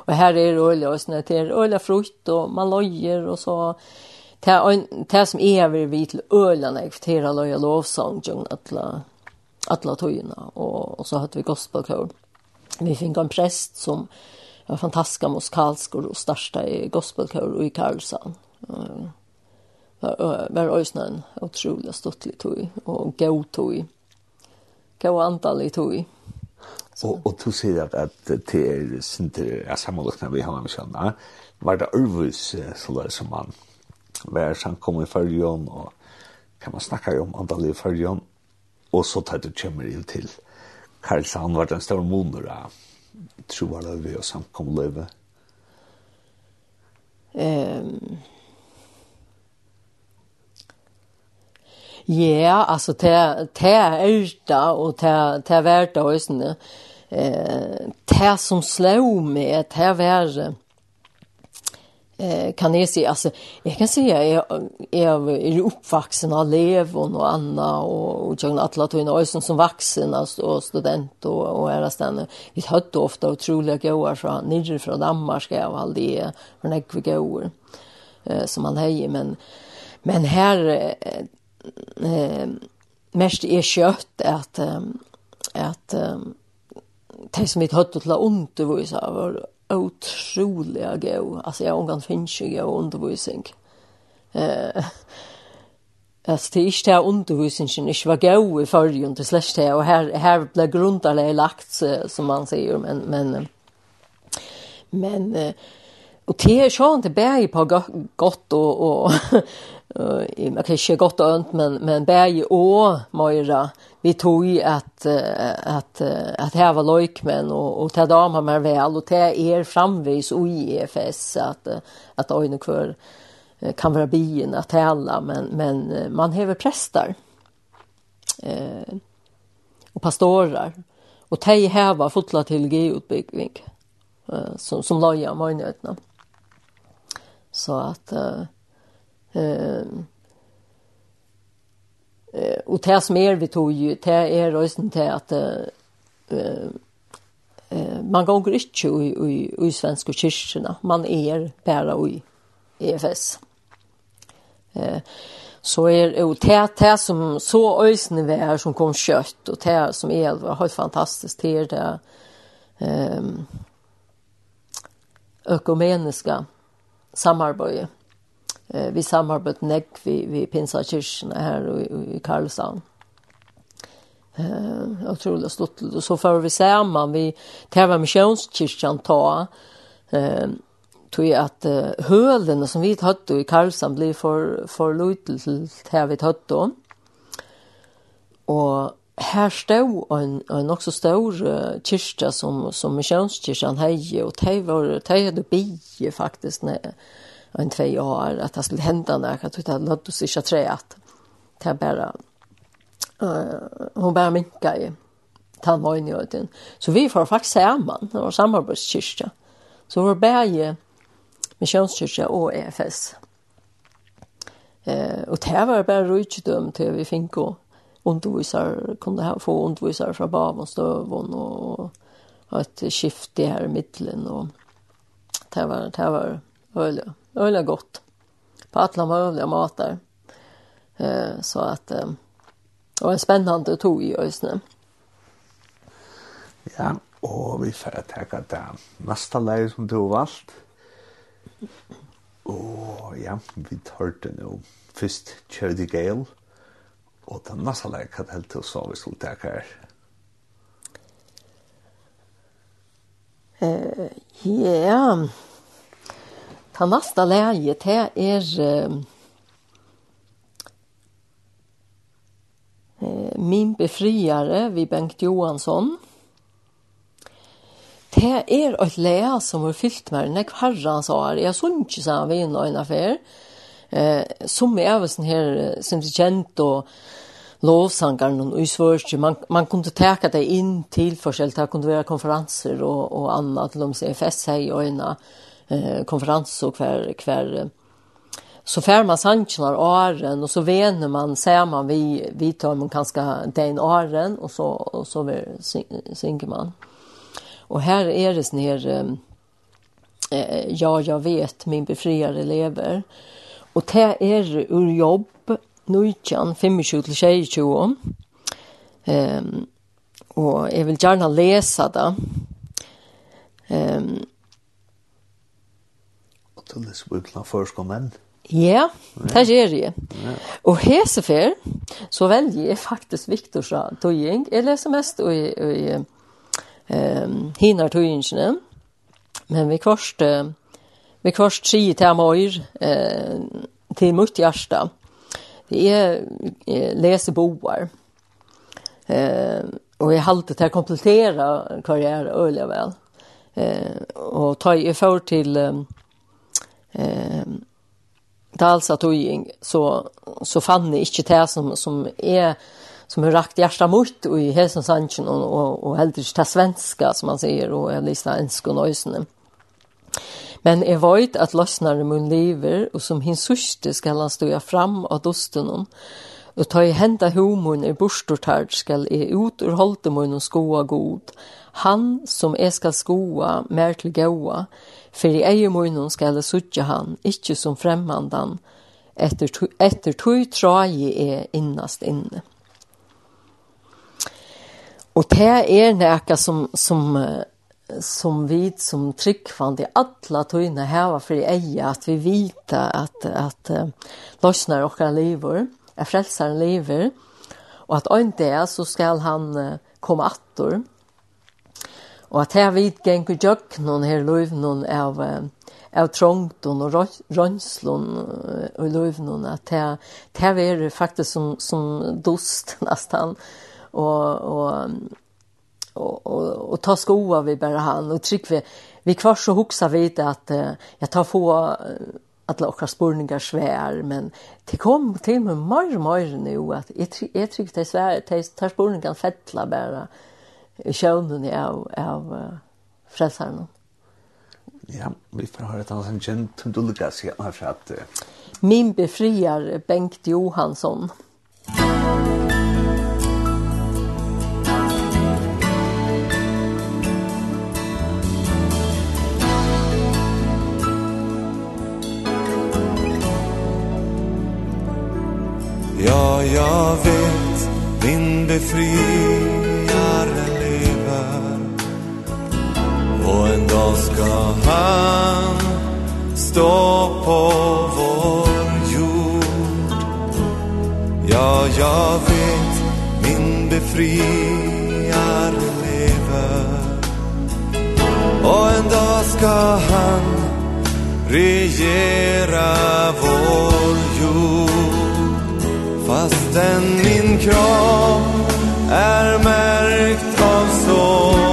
Og her er øyla, og sånn at det er øyla frukt, og man løyer, og så det, som er vi til øyla, når jeg forteller løyer lovsang, og at alla tøyene, og, og så hadde vi gospelkøren. Vi fikk en prest som var fantastisk musikalsk og største i gospelkøren i Karlsson. Eh var, var også en utrolig støttelig tøy, og god tøy. God i tøy. Og, og du sier at, at det er sinter, ja, sammenløkene vi har med kjønne, var det ørvus sånn som man var kommer i førjon, og kan man snakke om antallet i førjon, og så tar du kommer inn til. Karlsson var den store moner av troarløyve og samkom løve. Um, ja, altså, det er ærta, og det er verta, og det er som slår med, det er verre, eh, kan jag säga, alltså, jag kan säga jag, är är uppvuxen av Levon och Anna och, och John Atlatin och Öjsen som vuxen alltså, och student och, och era ställen. Vi hade ofta otroliga gåar från nere från Danmark och all det från Äggve eh, som man hejer. Men, men här eh, eh, mest är kött att, att, att de som vi hade till ont, det var otroliga god. Alltså jag ångan finns ju god undervisning. Eh, alltså det är inte här undervisningen inte var god i förrjun till släst det. Och här, här blev grundarna lagt som man säger. Men, men, men, och det är ju inte bär på gott och, och eh jag kan inte gott önt men men bäge och Moira. Vi tog ju att att att häva lojkmen och och ta dam har mer väl. Och ta er framvis och i EFS att att ojne kvar kan vara bien att alla men men man häver präster eh och pastorer. Och ta häva fotla till geutbyggning eh, som som loja mojnötna så att eh, Eh eh och det som är vi tog ju det är rösten till att eh eh, man går inte i i i svenska kyrkorna man är bara i EFS. Eh så är och det det som så ösnen vär som kom kött och det som är helt fantastiskt det där ehm økumeniska samarbeidet eh, vi samarbeid nekk vi, vi pinsa kyrkene her i, i Karlshavn. Eh, otroligt stort. Och så får vi samman, vi tävlar missionskyrkan ta eh, tog att eh, hölen som vi hade i Karlshamn blir för, för lite till det vi hade. Och här stod en, en också stor uh, kyrka som, som missionskyrkan hej och det var, det hade bie faktiskt när en två år att det skulle hända när jag tog det låt oss inte trä att det bara uh, hon bara minka i tandvågen i öden. Så vi får faktiskt samman, det var samarbetskyrka. Så vi var bäge missionskyrka och EFS. Eh, och det var bara rujtjudöm till vi fick och undervisar kunde få undervisar från Bavenstövån och ett skifte här i mittlen och det var det var öliga öle gott. På alla möjliga matar. Eh, så att eh, och var en spännande tog i Ösne. Ja, och vi får ta det nästa läge som du valgt. Och ja, vi tar det nu. Först Charity Gale. Och den nästa läge kan helt till så vi skulle ta er. Eh, ja. Ta nästa läge, det är eh, Min befriare vid Bengt Johansson. Det är ett läge som har fyllt med när herran sa det. Jag såg inte så här vid en och affär. Eh, som er väl sånn här som er känt och lovsangaren och i svørste, man man kunde teka det in til forskjell, det kunne være konferenser och och annat til de säger fest sig och ena eh, konferens och kvar kvar så fär man sanchnar åren och så vener man ser man vi vi tar man ganska den åren och så och så vi synker man. Och här är det ner eh, ja jag vet min befriare lever. Och det är ur jobb nujtjan 25 till 22. Ehm och jag vill gärna läsa det. Ehm Du leser bøkene først og menn. Ja, det gjør jeg. Ja. Og hesefer, så velger jeg faktisk Viktors tøying. Jeg leser mest i, i um, hinar tøyingene, men vi kvarst, uh, vi kvarst sier til eh, uh, til mot hjärsta. Det er leser boar. Uh, og jeg halte til å komplettere hva jeg er øyelig vel. Uh, og ta i for til... Um, eh talsa att så så fann ni inte det som som är som har rakt hjärta mot och i Hesen Sanchen och och, och helt inte det svenska som man säger och jag lyssnar en skolösen. Men jag vet att lossnar i mun lever och som hin sørste skall han stå fram av dosten hon. Och ta i hända homon i borstortard skall e ut ur mun och skoa god. Han som är skall skoa mer till goa For i eie munnen skal jeg suttje han, ikke som fremmandan, etter, etter tog trai er innast inne. Og det er nekka som, som, som vi som tryggfand i alla tøyne heva for i eie, at vi vita at, at uh, løsner okra lever, er frelsaren lever, og at øyne det så skal han uh, komme attor, Og at her vidt jøk noen her løyvnen av, av trångt og rønslån og løyvnen, at her, her er det faktisk som, som dost nesten, og, og, og, og, og ta skoa vi bare han, og trygg vi, vi kvar så hoksa vi det at jeg tar få at och spurningar svär men det kom till mig mer mer nu att jag tyckte det svär det tar spurningar fettla bara sjøvnen av, av uh, frelseren. Ja, vi får høre at han som kjent Dulga igjen her for at... Uh... Min befriar Bengt Johansson. Ja, jag vet min befriar Då ska han stå på vår jord. Ja, jag vet min befriare lever. Och en dag ska han regera vår jord. Fastän min kropp är märkt av sår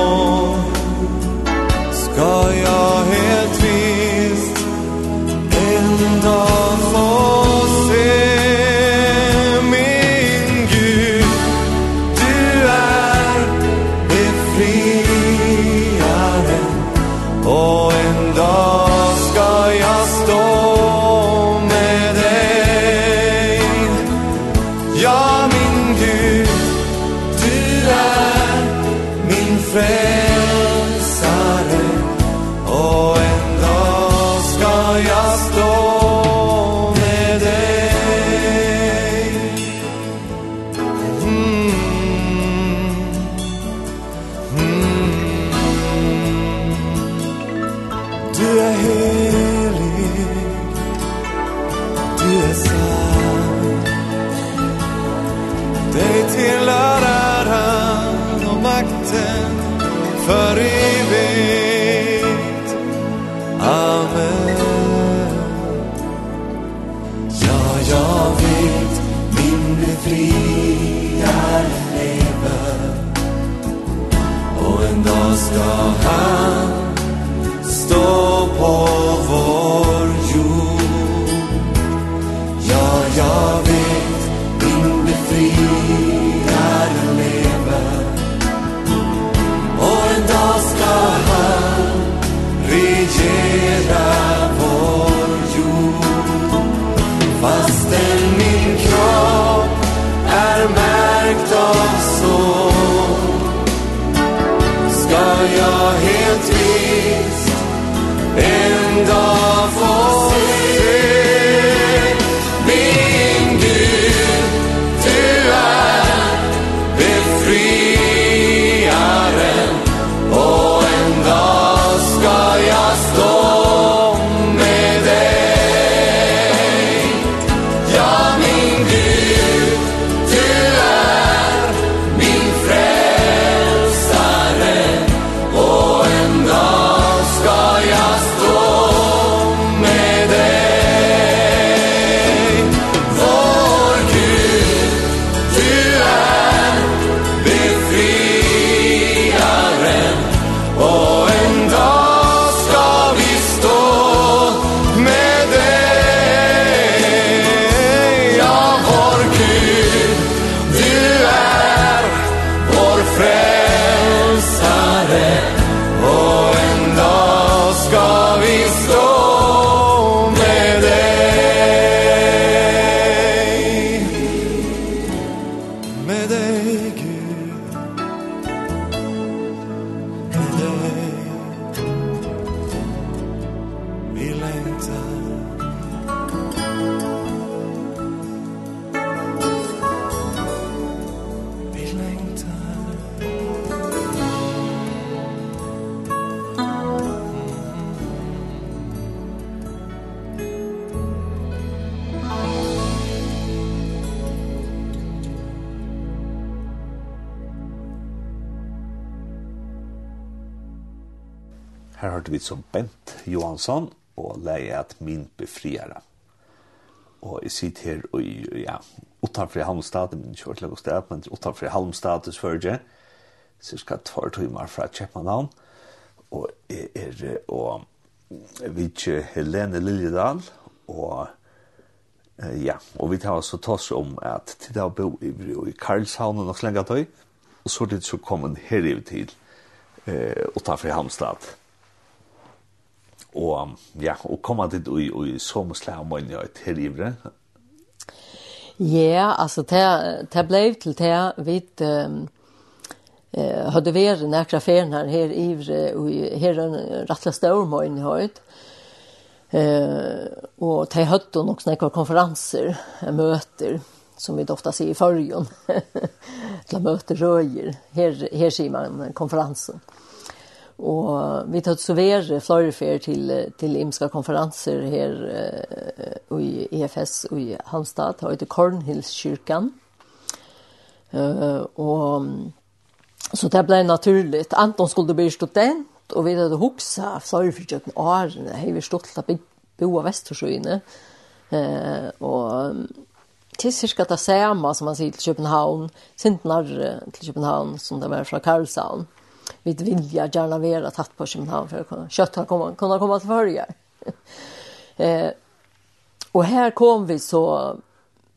skal han Johansson og leie at min befriare. Og jeg sitter her og ja, utanfor Halmstad, min kjørtleg og sted, men utanfor Halmstad til Sverige, cirka tvær timer fra Kjeppmannhavn, og jeg er og vidtje Helene Liljedal, og ja, og vi tar oss og tås om at til det å bo i, i Karlshavn og nok slengatøy, og så er det så kommet her i til eh, utanfor Halmstad og ja, og koma dit ui, så må slå om øyne og til ivre? Ja, altså, det blev til det vi um, eh, hadde några affärer här her i och her en rettelig stor møyne høyt. Eh, och de hadde också några konferenser, möter som vi ofta ser i fyrjon, til möter röjer. Her, her ser man konferensen. Och vi tar så ver fer till till imska konferenser här uh, i EFS og i Halmstad har det Cornhills kyrkan. Eh och så det blev naturligt Anton skulle bli student och vi hade huxa flere jag en år hei vi stolt att bo i Vestersøyene. Eh och till cirka det samme, som man säger till Köpenhamn, sintnar till Köpenhamn som det var från Karlshamn vi vilja gärna vara tatt på Köpenhamn för att kunna kötta komma, kunna komma till förja. eh, och här kom vi så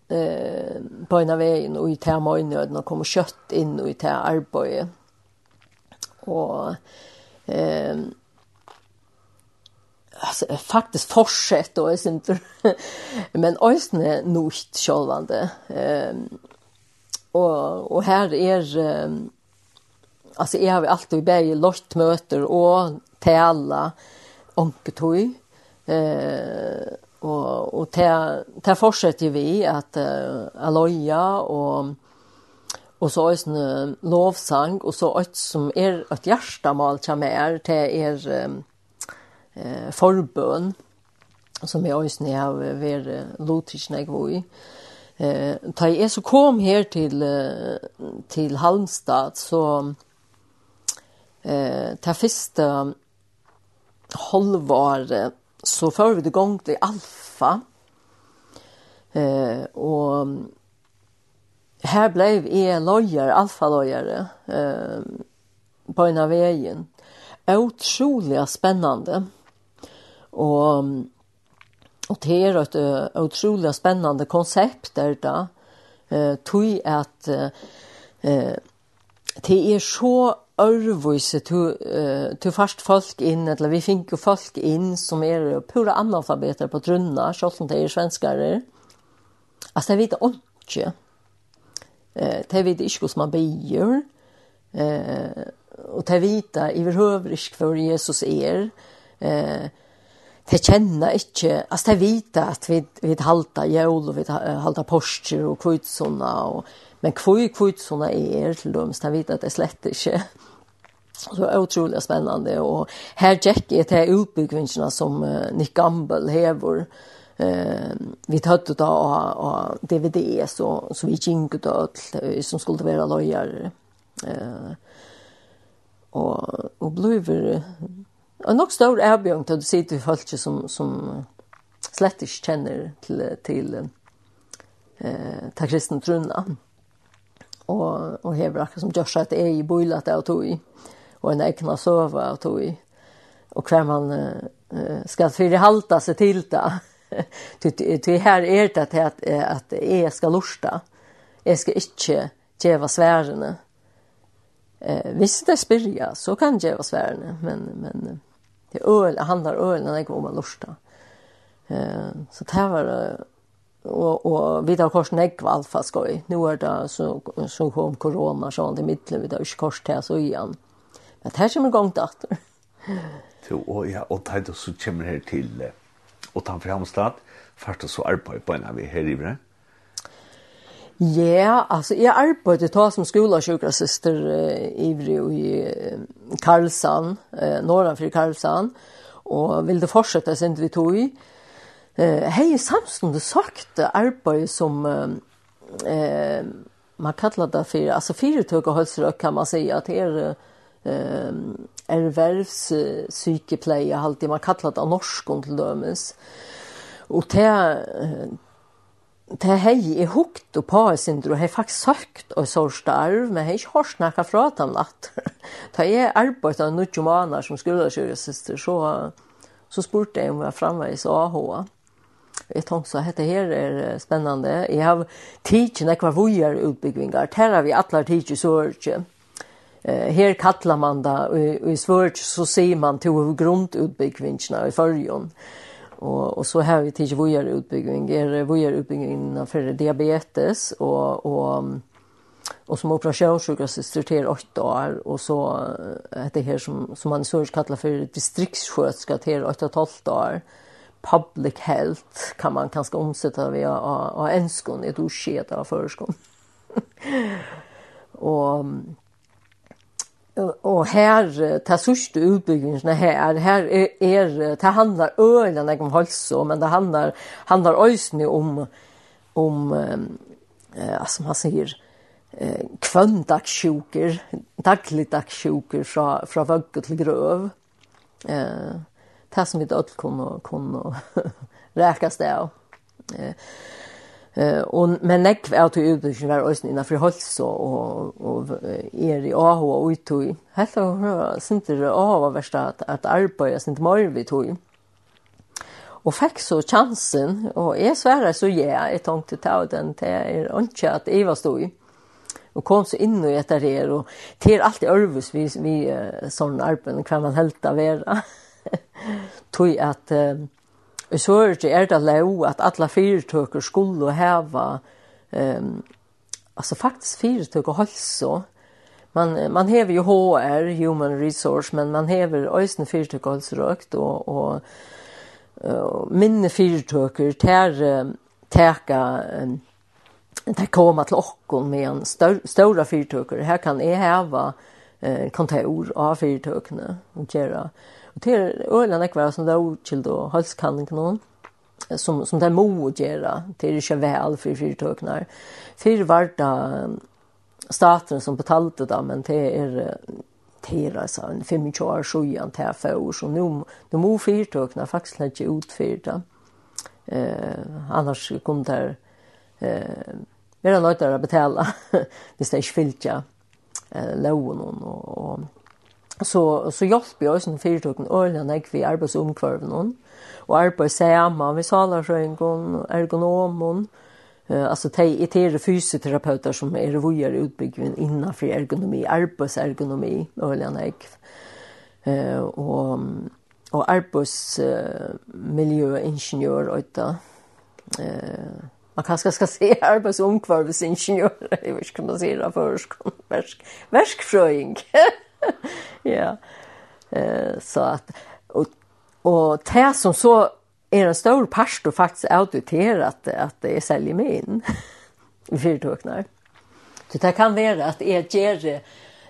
eh, på en vägen och i tema i nöden och kom kött in och i det här. Och eh, alltså, faktiskt fortsätt och är inte men ösne nokt självande. Eh, och, och här är eh, alltså jag har alltid bäj lort möter och tälla onketoj eh och och ta ta fortsätter vi att uh, aloja och och så är en lovsang och så ett som är ett hjärtamal chamer till er eh förbön som jag just när jag var lutisk när i. Eh ta jeg så kom här till till Halmstad så eh ta första halvår så får vi det gång till alfa. Eh och här blev är lojer alfa lojer eh på en av vägen. Otroligt spännande. Och och det är ett otroligt spännande koncept där da, eh tog att eh det är så örvise to to fast folk in eller vi fink ju folk in som är pura analfabeter på trunna så som det är svenskar. Alltså det vet inte. Eh det vet inte hur man bejer. Eh och det vet överhövrisk för Jesus är. Eh det kjenner inte alltså det vet att vi vi halta jul och vi halta påscher och kvitsona och Men kvui kvui såna er til dem, så vet at det slett ikke. Så otroligt spännande och här check är det utbyggvingarna som Nick Gamble hevor eh vi tatt ut och DVD så så vi gick ut allt som skulle vara lojar eh och och bluver en nog stor erbjudning till se till folk som som slett inte känner till till eh ta kristen trunna og, og hever akkurat som gjør at det er i boilat av tog i, og en egna sova av tog i, og hver man uh, skal forhalta seg til det. Til her er det at at, at jeg skal lusta, jeg skal ikke gjøre sværene. Eh, hvis det spyrja, så kan jeg gjøre sværene, men, men det øl, handlar øl, når jeg går med lusta. Eh, så det var och og vi tar kors näck alfa skoj. Nu är det så så kom corona så i mitten vi tar kors här så igen. Men här kommer igång dator. Så og ja och tajt så kommer här till och tar framstad fast så arbeid på när vi her i bre. Ja, yeah, alltså jag arbetade då som skolasjukrasyster eh, ivrig i eh, Karlsson, eh, norranför Karlsson. Och ville fortsätta sent vi tog i eh hej samstunde sagt arbete som eh man kallar det för alltså företag och hälsorök kan man säga att det är eh ervärvs psykepleje alltid man kallar det norsk till dömes. Och det det hej är hukt och på sin dro hej faktiskt sökt och så starv men hej har snackat från att han att ta är arbete nu ju månader som skulle köra syster så så spurte jag om jag framvägs AH. Jeg tenkte så dette her er spennende. Jeg har tidsen jeg var vujer utbyggvingar. Her har vi alle tidsen så ikke. Her kallar man da, og i svørt så sier man to grunnutbyggvingarna i fyrjon. Og, og så har vi tidsen vujer utbyggving. Er vujer utbyggving for diabetes og, og och som operationssjukhussyster til 8 år och så heter det här som som man så kallar för distriktssköterska til åtte og 12 år public health kan man kanske omsätta via av enskon i ett osked av förskon. och och här ta sista utbyggningen här här är er, det handlar ölen om hälsa men det handlar handlar ösn om om eh alltså man säger eh kvöndagssjuker dagligdagssjuker från från vagg till gröv eh det som vi då kunne, kunne räkas det av. Eh Eh och men näck att til och var også innenfor för og, og, och är i AH og uttog. och helt och synes det av var värsta at att arbeta sint mer vi tog. Og fikk så chansen og jeg sverre så ja jeg tenkte ta den till er ikke at jeg var stod i og kom så inn och etter her, og til allt i Örvus vi vi sån arbeid, hva man helt være. tog at um, er det er det lov at alle fyrtøker skulle heva um, altså faktisk fyrtøker halsa man man hever jo HR human resource men man hever øysen fyrtøker halsa røkt og, og uh, minne fyrtøker ter teka um, det kommer til okkon med en stora større fyrtøker. Her kan jeg heva eh, kontor av fyrtøkene og gjøre Og til er øyne nekvar som det er utkild og halskanning noen, som, som det er må gjøre, til ikke vel for fyrtøkene. Fyr var det staten som betalte det, men det er til altså, en 25 år sjuan til for, så nå, nå må fyrtøkene faktisk ikke utfyrt det. Eh, annars kom det eh, være til å betale hvis det ikke fyllt ja, eh, loven og, og så så hjälper jag en företagen ölen när vi arbetar omkvarven hon och arbetar samman med salarskön ergonomen eh alltså te etere fysioterapeuter som är vojar utbyggvin innan för ergonomi arbetsergonomi ölen när eh och och arbetsmiljöingenjör uta eh man kanske ska se arbetsomkvarvsingenjör jag vet inte om man säger det först verk verkfröing ja. Eh så att och och det som så är en stor pastor faktiskt auditerat att det är säljer mig in i fyrtåknar. Så det kan vara att jag ger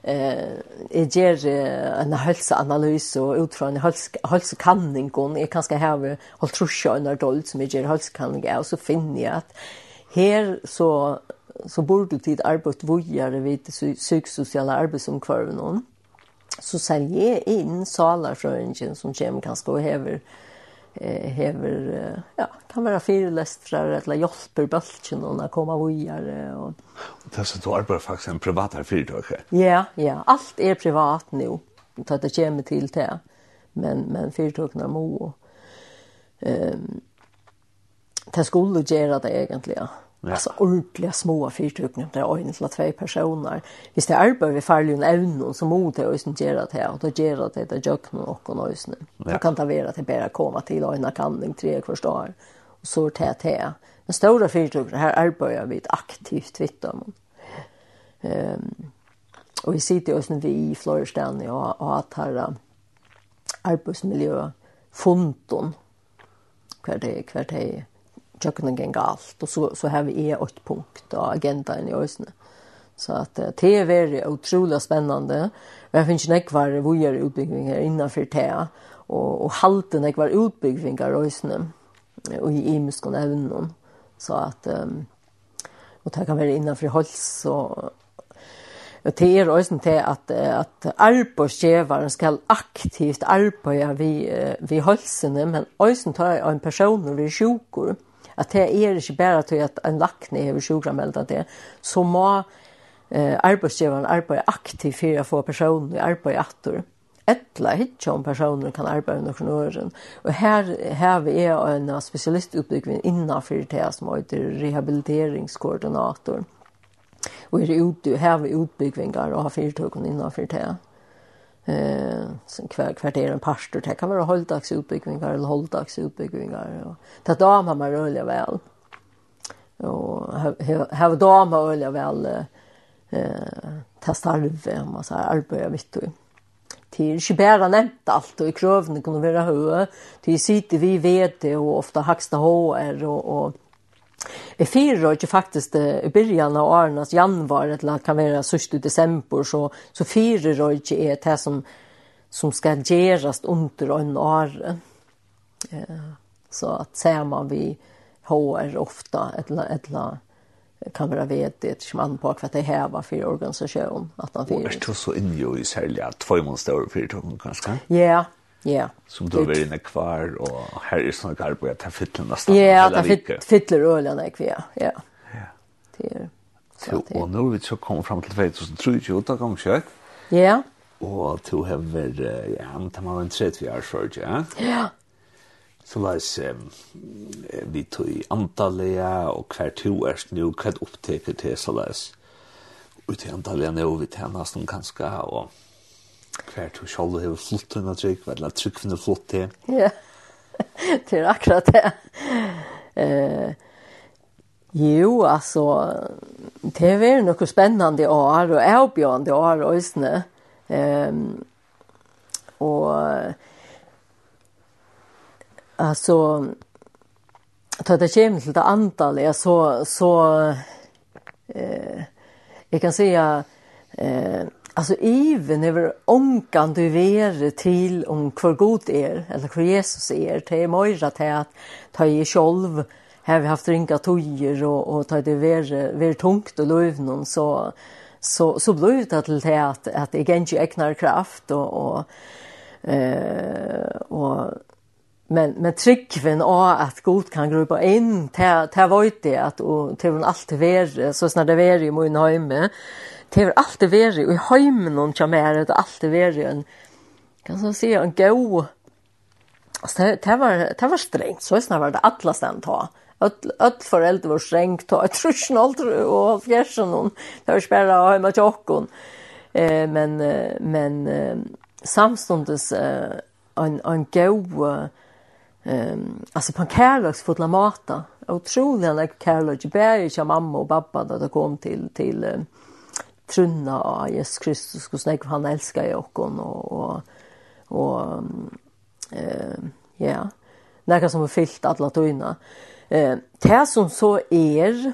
eh jag ger en hälsoanalys och utifrån hälsokanning och jag kanske har hållt trusha under dolt som jag ger hälsokanning och så finner jag att här så så borde tid arbete vojare vid psykosociala arbetsomkvarven så säljer in salarfröringen som kommer kanske och häver eh häver ja kan vara föreläsare eller hjälper bulchen och när komma vidare och det så då är bara faktiskt en privat företag. Ja, ja, allt är privat nu. Det det kommer till det. Men men företagen må ehm ta skulle göra det egentligen Ja. Alltså ordentliga små fyrtryckningar där en eller två personer. Visst det arbetar vi farligen och som mot det och som ger det här och då ger det det där jag och och nöjsne. Ja. kan ta vara till bara komma till och en kanning tre kvarstår och så tät här. Men stora fyrtryckningar här arbetar vi aktivt vitt om. Ehm um, och vi sitter ju sen vi i Florestan och och att här arbetsmiljö fundon kvar det kvar det tjøkkenen gang alt, og så, så har vi et punkt av agendaen i øsene. Så at uh, det er veldig utrolig spennende. Jeg finner ikke nekvar vågjere utbygginger innenfor det, og, og halte nekvar utbygginger i øsene, og i imuskene evnen. Så at, um, og det kan være innenfor hals og Og det er også til at, at arbeidsgjeveren skal aktivt arbeide vi, vi halsene, men også til en person når vi er sjukker at det er ikke bare til at en lakne har sjukrameld det, så må eh, arbeidsgiveren arbeide aktivt for å få personen i arbeid atter. Etla hitja om personer kan arbeide noen åren. Og her har vi er en spesialistutbygging innenfor det som heter rehabiliteringskoordinator. Og er ute, har vi utbyggingar og har fyrtøkken innenfor det eh sen kvar kvarter en pastor. Det kan vara hålldags uppbyggningar eller hålldags uppbyggningar och ta dam har man rörliga väl och ha dam har rörliga väl eh ta det om man så här arbeta vitt och till skibära nämnt allt och i krövne kunde vara hö till sitter vi vet det och ofta hacksta HR och och Jeg fyrer ikke faktisk det i byrjan av årenes januar, eller kan være sørst i desember, så, så fyrer jeg ikke er det som, som skal gjøres under en år. Ja, så at ser man vi HR ofta, eller, eller kan være vedet, som man på hva det heva for organisasjonen. At man fyrer. Og er det så inne i særlig at tvøymånståret fyrer tog, kanskje? Ja, yeah. Ja. Som då är inne kvar och här är såna kvar på att fyller nästan. Ja, ta fyller ölen där kvar. Ja. Ja. Det är så och nu vi så kom fram till 2003 och då kom kött. Ja. Och to have ja, men ta man en tredje vi är ja. Ja. Så lais vi tog i Antalya og hver to erst nu, hver oppteker til så lais ut i Antalya nu, vi tjernast som ganske og hver to selv har flott henne trygg, eller trygg henne flott til. Ja, det er akkurat det. Uh, jo, altså, det er vært noe spennende år, og avbjørende år, også. Um, og, altså, da det kommer til det antallet, så, så, uh, jeg kan si at, uh, Alltså even över onkan du ver till om hur god är eller hur Jesus är till mojra till att ta i själv har vi haft ringa tojer och och ta det ver ver tungt och löv någon så så så blev det till det att att det inte äknar kraft och och eh och men men tryckven och att god kan grupa in till till vad det att och till hon alltid ver så snart det ver i mun hemme det har alltid vært i heimen noen kommer her, det har alltid vært en, kan man si, en god, altså det, det, var, det var strengt, så snart var det alle stedet ta. Öll foreldre var strengt, og jeg tror ikke och og fjersen noen, det var ikke bare hjemme til. Eh, men men samstundes eh, en, en gå, eh, altså på en kærlagsfotla mata. otrolig en kärlek bär ju mamma och pappa då det kom till till trunna av Jesus Kristus, och nek han elskar i okkon, og, og, og eh, ja, nekka som er fyllt alla tøyna. Eh, det som så er,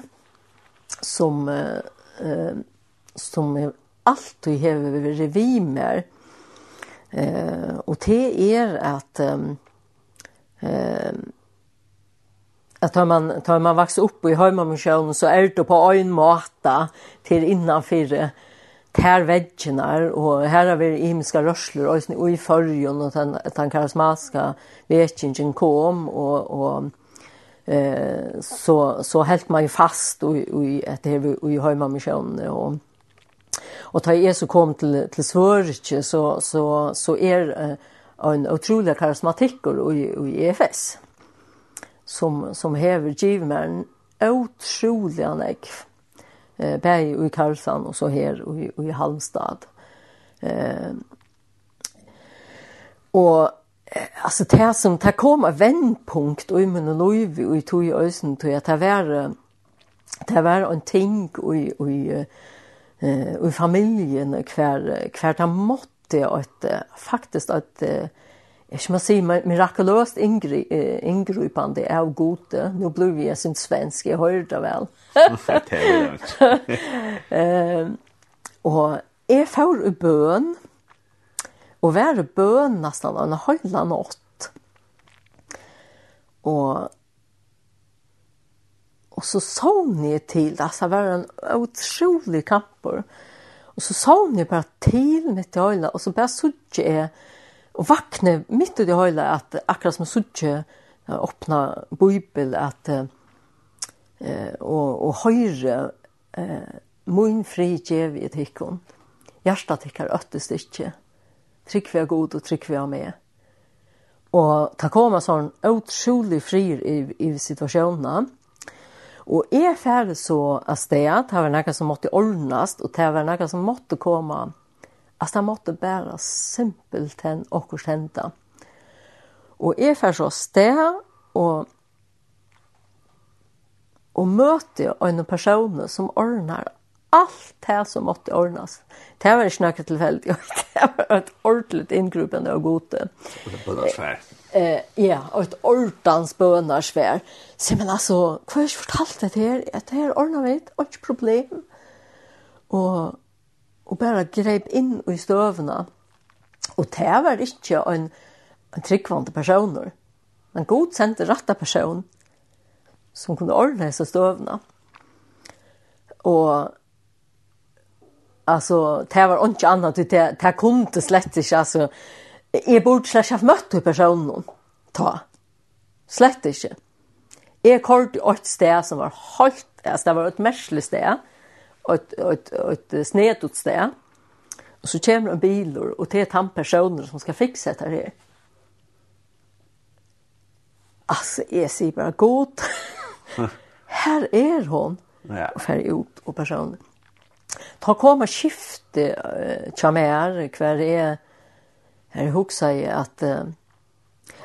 som, eh, som er alltid har vi revimer, eh, og det er at eh, att tar man tar man växer upp i hemmamisjonen så är det på en måta till innanför tär väggarna och här har vi himmelska rörslor och i förrjun och den den karismatiska vetingen kom och och eh så så helt man ju fast och i att vi i hemmamisjonen och och ta Jesu kom till till Sverige så så så är en otrolig karismatik och i EFS som, som hever givmeren en otrolig jeg. Eh, bäj i Karlsson och så här och i, i Halmstad. Eh, och alltså det som tar kom vändpunkt och i min liv och i tog i ösen tog jag det var det var en ting och i, och i, och i familjen kvar, kvar det måtte faktiskt att Jeg ska si, mirakuløst ingri, eh, ingripande av gode. Nu blev jag sin svensk, jag hörde väl. eh, og jeg får i bøn, og var bøn nesten, nästan en hela nått. Og, og så sånn jeg til, altså, det var en utrolig kampor. Og så såg jeg bare til mitt öla og så bare såg jeg, og vakne mitt i det hele, at akkurat som suttje åpna bibel at eh, og, og høyre eh, mun fri gjev i tikkon hjertet tikkar øttest ikke trygg vi er god og trygg vi er med og ta koma sånn utrolig frir i, i situasjonene, og er ferdig så av sted det var noe som måtte ordnast og det var noe som måtte komme Altså, det måtte bare simpelt hen åkkurs henta. Og jeg får så sted, og og møte en person som ordnar allt det som måtte ordnas. Det var ikke noe tilfeldig, det var et ordentlig inngruppende og gode. Bønnarsvær. Eh, ja, og et ordens bønnarsvær. Så, men altså, hva har jeg ikke fortalt det her? Det her ordner vi, ikke problem. Og og bare greip inn i støvene. Og det var ikke en, en tryggvande personer. Men god sendte rette person som kunne ordne seg støvene. Og altså, det var ikke annet. det det kunne det slett altså, alltså jag borde slash ha møtt hur personen ta slett inte jag kort et sted som var halt altså, det var ett märsligt stä ett ett ett snett sted. Och så kommer en bil och det är han personer som ska fixa det här. Alltså är sig bara god. här är hon. Ja. Och färg ut och personer. Ta komma skifte uh, chamer kvar är här huxar jag att uh,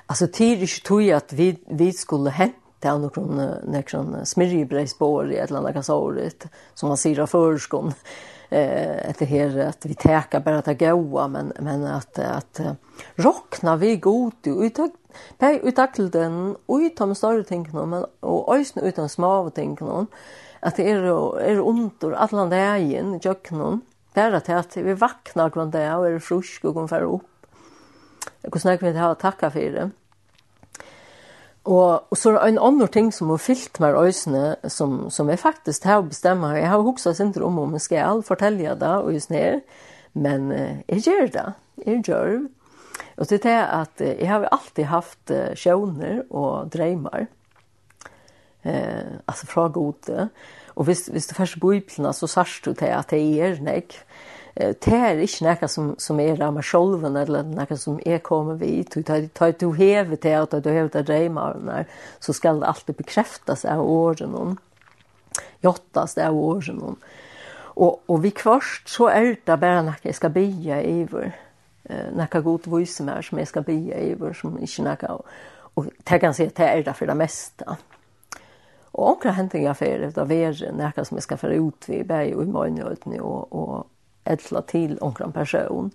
alltså tidigt tog jag att vi vi skulle hämta det har någon någon smörjebrödsbord i ett landa kasorit som man sirar förskon eh att det här att vi täcker bara att goa men men att att rockna vi gott ut uttag på uttakelden och utom större ting men och ösn utan små ting någon att det är är ont och alla dagen jag bara till att vi vaknar kvar där och är frisk och går för upp. Jag kunde vi ha att tacka för det. Og, og så er det en annen ting som har fyllt meg øsene, som, som jeg faktisk har bestemt. Jeg har hokset sin om om jeg skal fortelle det og just ned, men eh, jeg gjør det. Jeg gjør det. Og det er at jeg har alltid haft sjøvner og dreimer. Eh, altså fra gode. Og hvis, hvis du først bor i plene, så sørst du til at det er nek. Eh, det er ikke noe som, som er av meg selv, eller noe som er kommet vidt. Tar du hever til at du hevet av dreimene, så skal det alltid bekreftes av årene. Jottes av årene. Og, og vi kvart så er det bare noe jeg skal bygge i iver. Noe god vise meg som jeg skal bygge i vår, som ikke noe. Og det kan si at det er det for det meste. Og omkring henting jeg for det, det er noe som jeg skal få ut ved, bare i morgenøyden og, og, eller til onkran person.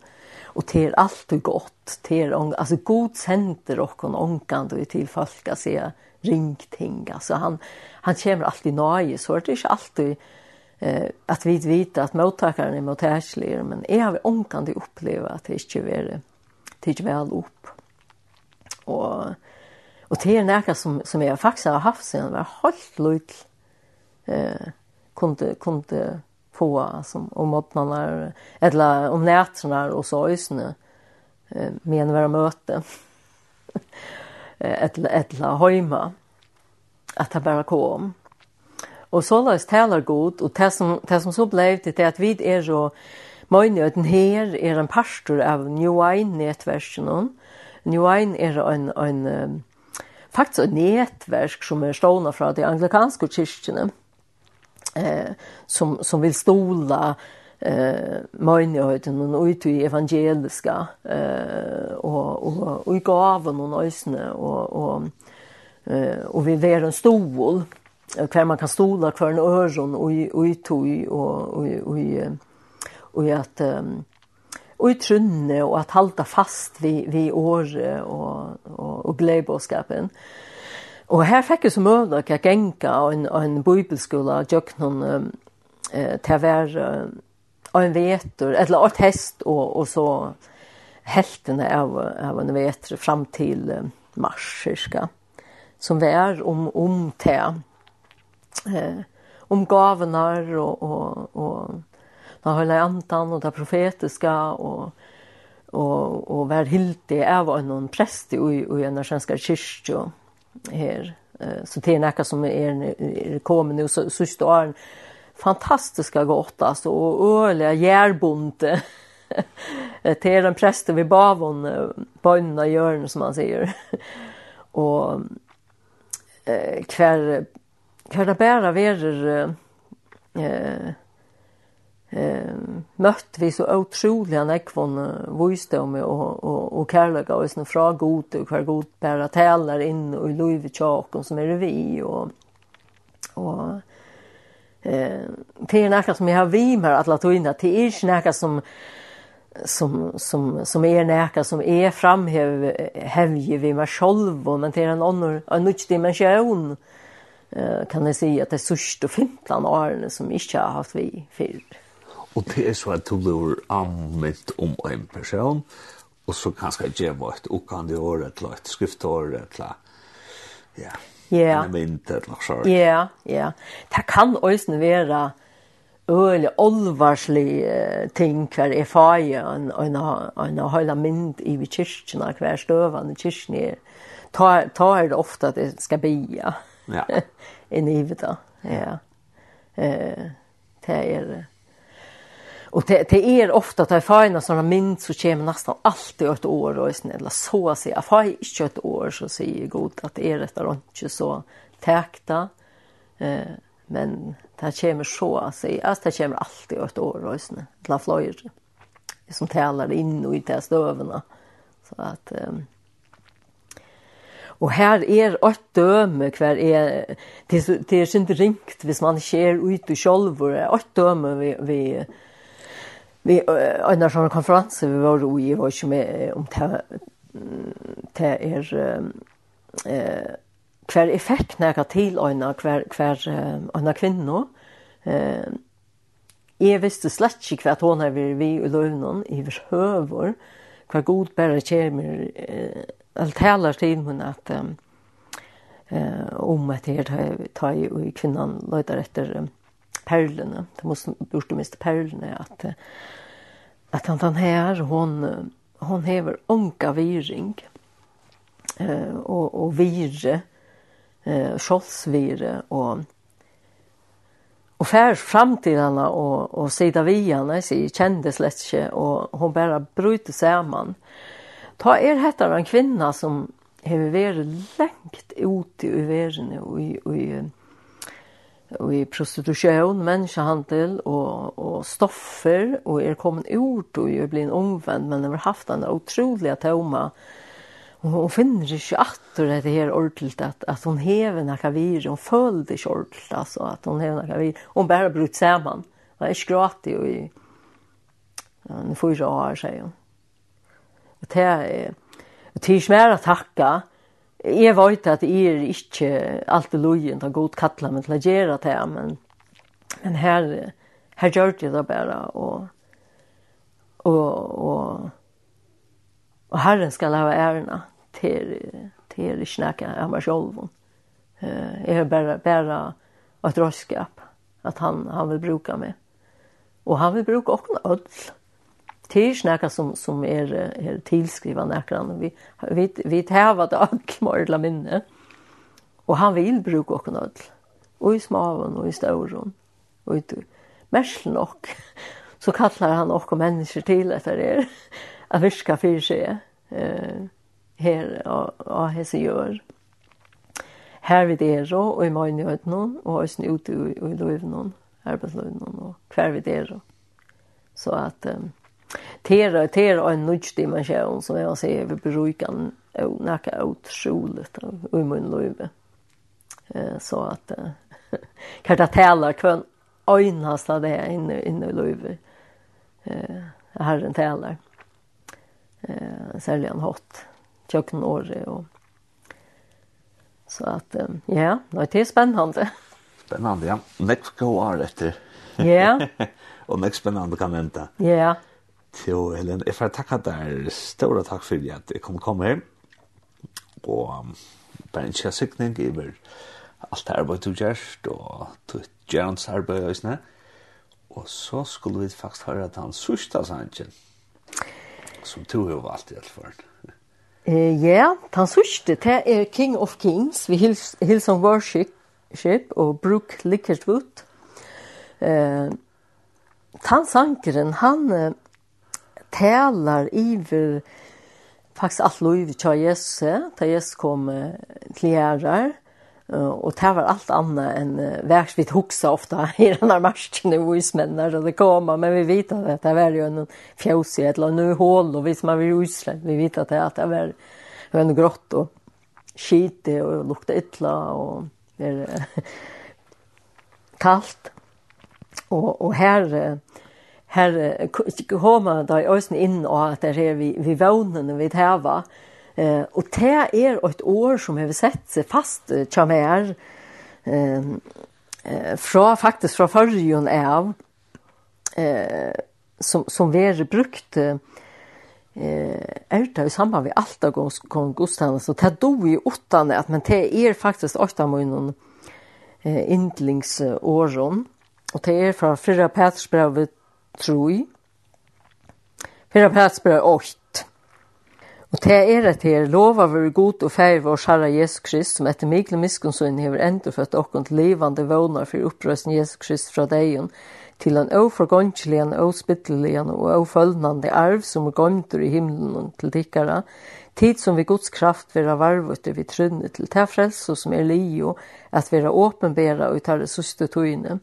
Och det är alltid gott. Det är alltså god sender och kon onkan då till folk att se ringting. Altså han han kommer alltid nøye, så det är inte alltid eh att vi vet att mottagaren är mottaglig men är har onkan du uppleva att det inte är det ikke vel upp. Och och det er näka som som jag faktisk har haft sen var helt lugnt. Eh kunde kunde på som om morgnarna eller om nätterna och så ösnä eh men vara möte ett ett la hemma att det bara kom och så lås talar god och det som det som så blev det är att vi är så Møynøyden her er en pastor av New Wine-nettversen. New Wine er en, en, faktisk et nettverk som er stående fra de anglikanske kyrkene eh, som, som vill stola eh möjligheten och ut i evangeliska eh och och och i gåvan och nösne och och eh och vi är en stol kvar man kan stola kvar en öron och i och i och och och i och i att och i trunne och att hålla fast vid vid år och och och glädjeboskapen. Eh Og her fikk jeg så møvlig at jeg genga en, en bibelskola og gjøk noen um, eh, til å være av en veter, eller et hest og, og så heltene av, av en veter fram til um, mars, cirka, som var om, om til eh, om gavene, og, og, og da høyla antan og det profetiska og og og var hilti av en prest i i en svenska kyrkje her. Så det är näka som är, är kommer nu så så står en fantastiska gott alltså och öliga järbonte. det är en präst vid Bavon bönna görn som man säger. och eh kvar kvar det bara verer eh eh mött vi så otroliga nekvon visdom och och och kärlek och såna fråga god och hur god bara tälar in och i Louis Vuitton som är det vi och och eh det är näka som jag har vi med att låta in att det är näka som som som som är näka som är framhäv hävje vi med själv och men det är en annan en ny dimension eh kan jag säga att det är sust och fintland och som inte har haft vi för Og det er så at du blir anvendt om en person, og så kanskje djeva et okkande år, et eller et skriftår, et eller ja, yeah. en vint, et eller sånt. Ja, ja. Det kan også være øyelig olvarslig ting hver er faget, og en en, en høyla mynd i vi kyrkjene, hver støvende kyrkjene er. Ta, ta er det ofte at det skal bia. Ja. i i da ja. Eh, det er det. Och det, det är ofta att jag får såna mynd så kommer nästan alltid ett år och snälla så att säga. Jag inte ett år så säger god att det är rätt och inte så täkta. Eh, men det kommer så att säga. Alltså det kommer alltid ett år och snälla la flöjer. Som talar in och i de stövna. Så att... Eh, Og her er åt døme hver er, det er ikke ringt hvis man ser ut i sjolvor, åt døme vi, vi vi en sånn konferanse vi var i var ikke med om det det er eh hver effekt når til øyne hver, hver øyne kvinne eh, jeg visste slett ikke hva hun er vi i løvnen i høver hva god bare kommer eh, eller taler til henne at eh, om at jeg tar jo kvinnan løyder etter eh, perlene, det måste burde miste perlene att att han han här hon hon hever onka viring eh och och vire eh skjoldsvire och och fär fram til henne och och sida vi henne så kändes ikke, och hon bara bröt sammen. Ta er heter en kvinna som har vært lengt ute i verden, och i och i i prostitution, människohandel och, och stoffer och är en ut och är blivit omvänd men har haft en otroliga tomma och hon finner sig att det här ordentligt att, att hon häver några vir hon följde inte ordentligt alltså att hon häver några vir hon bara brutt samman hon är skratig och i en fyra år säger hon. Och det är det är inte mer att tacka Jeg vet at jeg er ikke alltid lojen til å god kattla, men til å gjøre det, men, men her, her gjør jeg det bare, og, og, og, og Herren skal ha ærena til, til ikke nækka av meg selv. Jeg er bare, bare et rådskap, at han, han vil bruke meg. Og han vil bruke åkken ødel det är snacka som som är er, er tillskriva näkran vi vi vi täva det akmorla minne. Och han vill bruka och nåt. Och i smaven och i storon. Och ut mest nog så kallar han och människor till efter det att viska för sig eh här och hese gör. Här vid er och i möjlighet någon och snut ut i löven någon arbetslöven någon och kvar vid er. Så att um, Tera, tera en nudge dimension som jag säger vi brukar och näka otroligt i min Eh Så att kan jag tala kvann öjnast av det inne, inne i Eh Herren talar. Säljan hot. tjocken åre och Så att, ja, det är spännande. Spännande, ja. go are efter. Ja. och next spännande kan vänta. Ja. Jo, Helen. Jeg får takke deg store takk for at jeg kom komme her. Og um, bare en kjæsikning over alt det arbeidet du gjør, og ditt gjørens arbeid og sånn. Og så skulle vi faktisk høre at han sørste sannsyn, som du har valgt i alt fall. Eh, ja, han sørste, det er King of Kings, vi hilsen Worship, Ship og Brooke Lickertwood. Eh, uh, Tan Sankeren, han talar iver faktiskt alt lov tja Jesus ta Jesus kom till herrar och det var allt annat verks vi huxa ofta i denne här marschen i ismännar det kommer men vi vet att det var ju en fjåsig, et eller nu hål och hvis man vill usle, vi vet att det var en grått og skite och lukta illa och det kallt och och her, her kommer då ösen inn och at det er vi vi vånen vi täva eh och det är ett år som har sett seg fast chamer eh från faktiskt från förrjun av eh som som vi brukt eh ärta i samband med allt och Gustav så det då i åttan att men det är faktiskt åtta månader eh indlingsåren och det är från Fyra Petersbrevet trui. Fyra plats brev 8. Og det er at her lova vi god og feir vår Herre Jesus Krist, som etter Mikkel Miskunnssøyn hever endur for at okkont levande vånar for opprøsten Jesus Krist fra degen, til en oforgåndkjelian, ospittelian og ofølnande arv som er gåndur i himmelen til tikkara, tid som vi gods kraft vera varvut vi trunne til ta frelse som er lio, at vera åpenbæra og ta ressurste tøyne,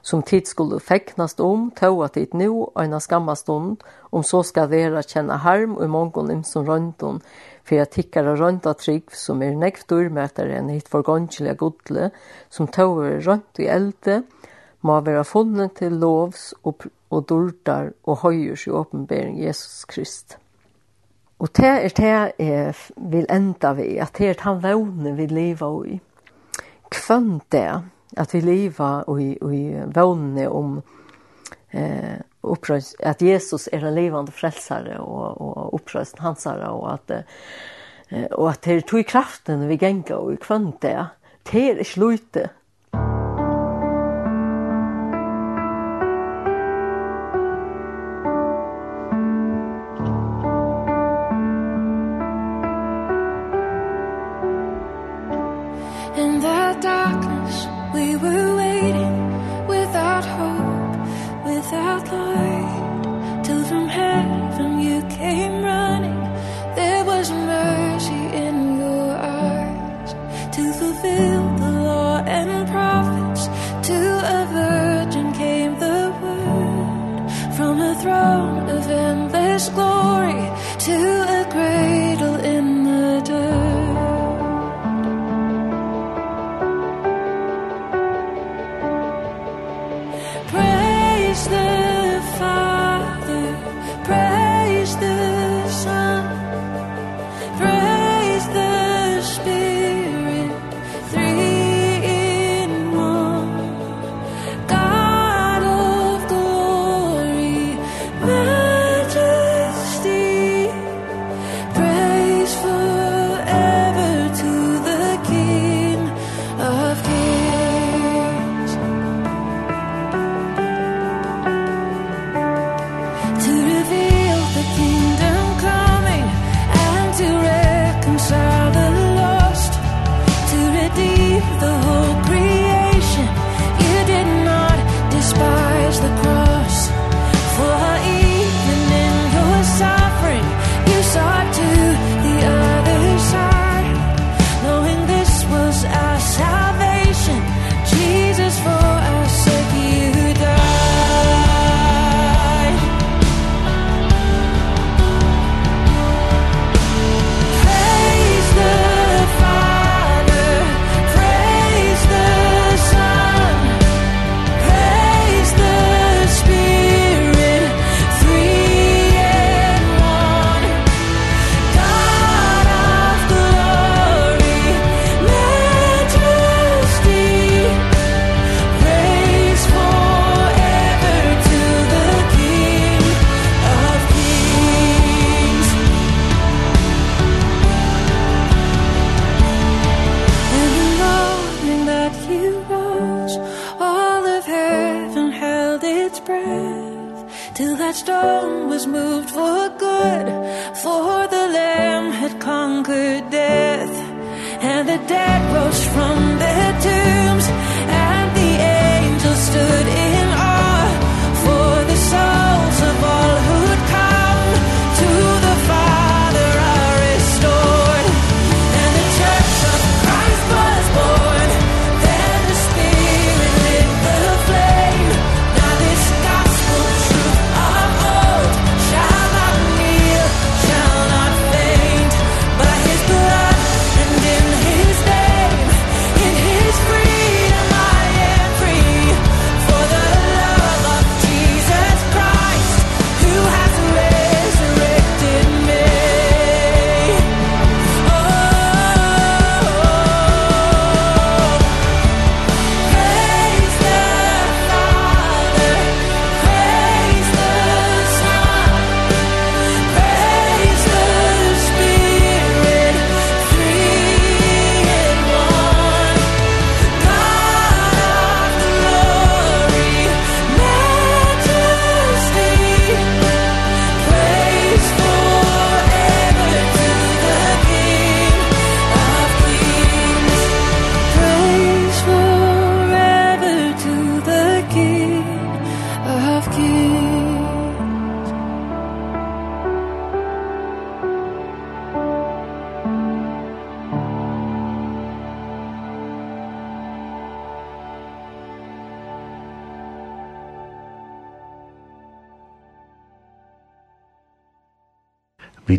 som tid skulle feknast om, tog att det nu ena skamma stund, om så ska vera känna harm och mongon mångon imson om, för jag tickar och rönta trygg som är näkt urmätare än hit förgångsliga godle, som tog över i elde, må vara funnen till lovs och, och dörtar och höjers i åpenbering Jesus Krist. Og det er det jeg vil enda vi, at det er han vågne vi lever i. Kvønt det, att vi lever och i och i vågne om eh upprörs att Jesus är en levande frälsare och och hans hansare och att eh, och att det tog kraften vi gänga och kvante det är slutet In the darkness we were waiting without hope without light.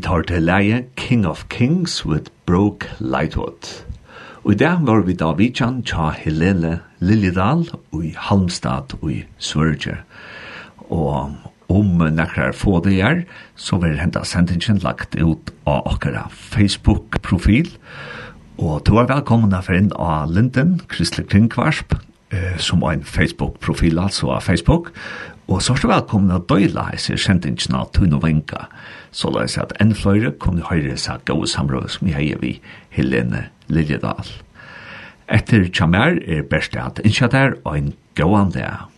vit til leie King of Kings with Broke Lightwood. Og i dag var vi da vidtjan tja Helene Liljedal og i Halmstad og i Sverige. Og om nekrar få det er, så vil henta sendingen lagt ut av okkara Facebook-profil. Og du er velkommen for inn av Linden, Kristelig Kringkvarsp, eh, som er en Facebook-profil, altså av Facebook. Og så er det velkommen å døyla i seg kjentingsna Tun og Venka, så la jeg at enn fløyre kunne høyre seg gode samråd som jeg heier vi Helene Liljedal. Etter kjammer er best at innskjøter og en gåan dag.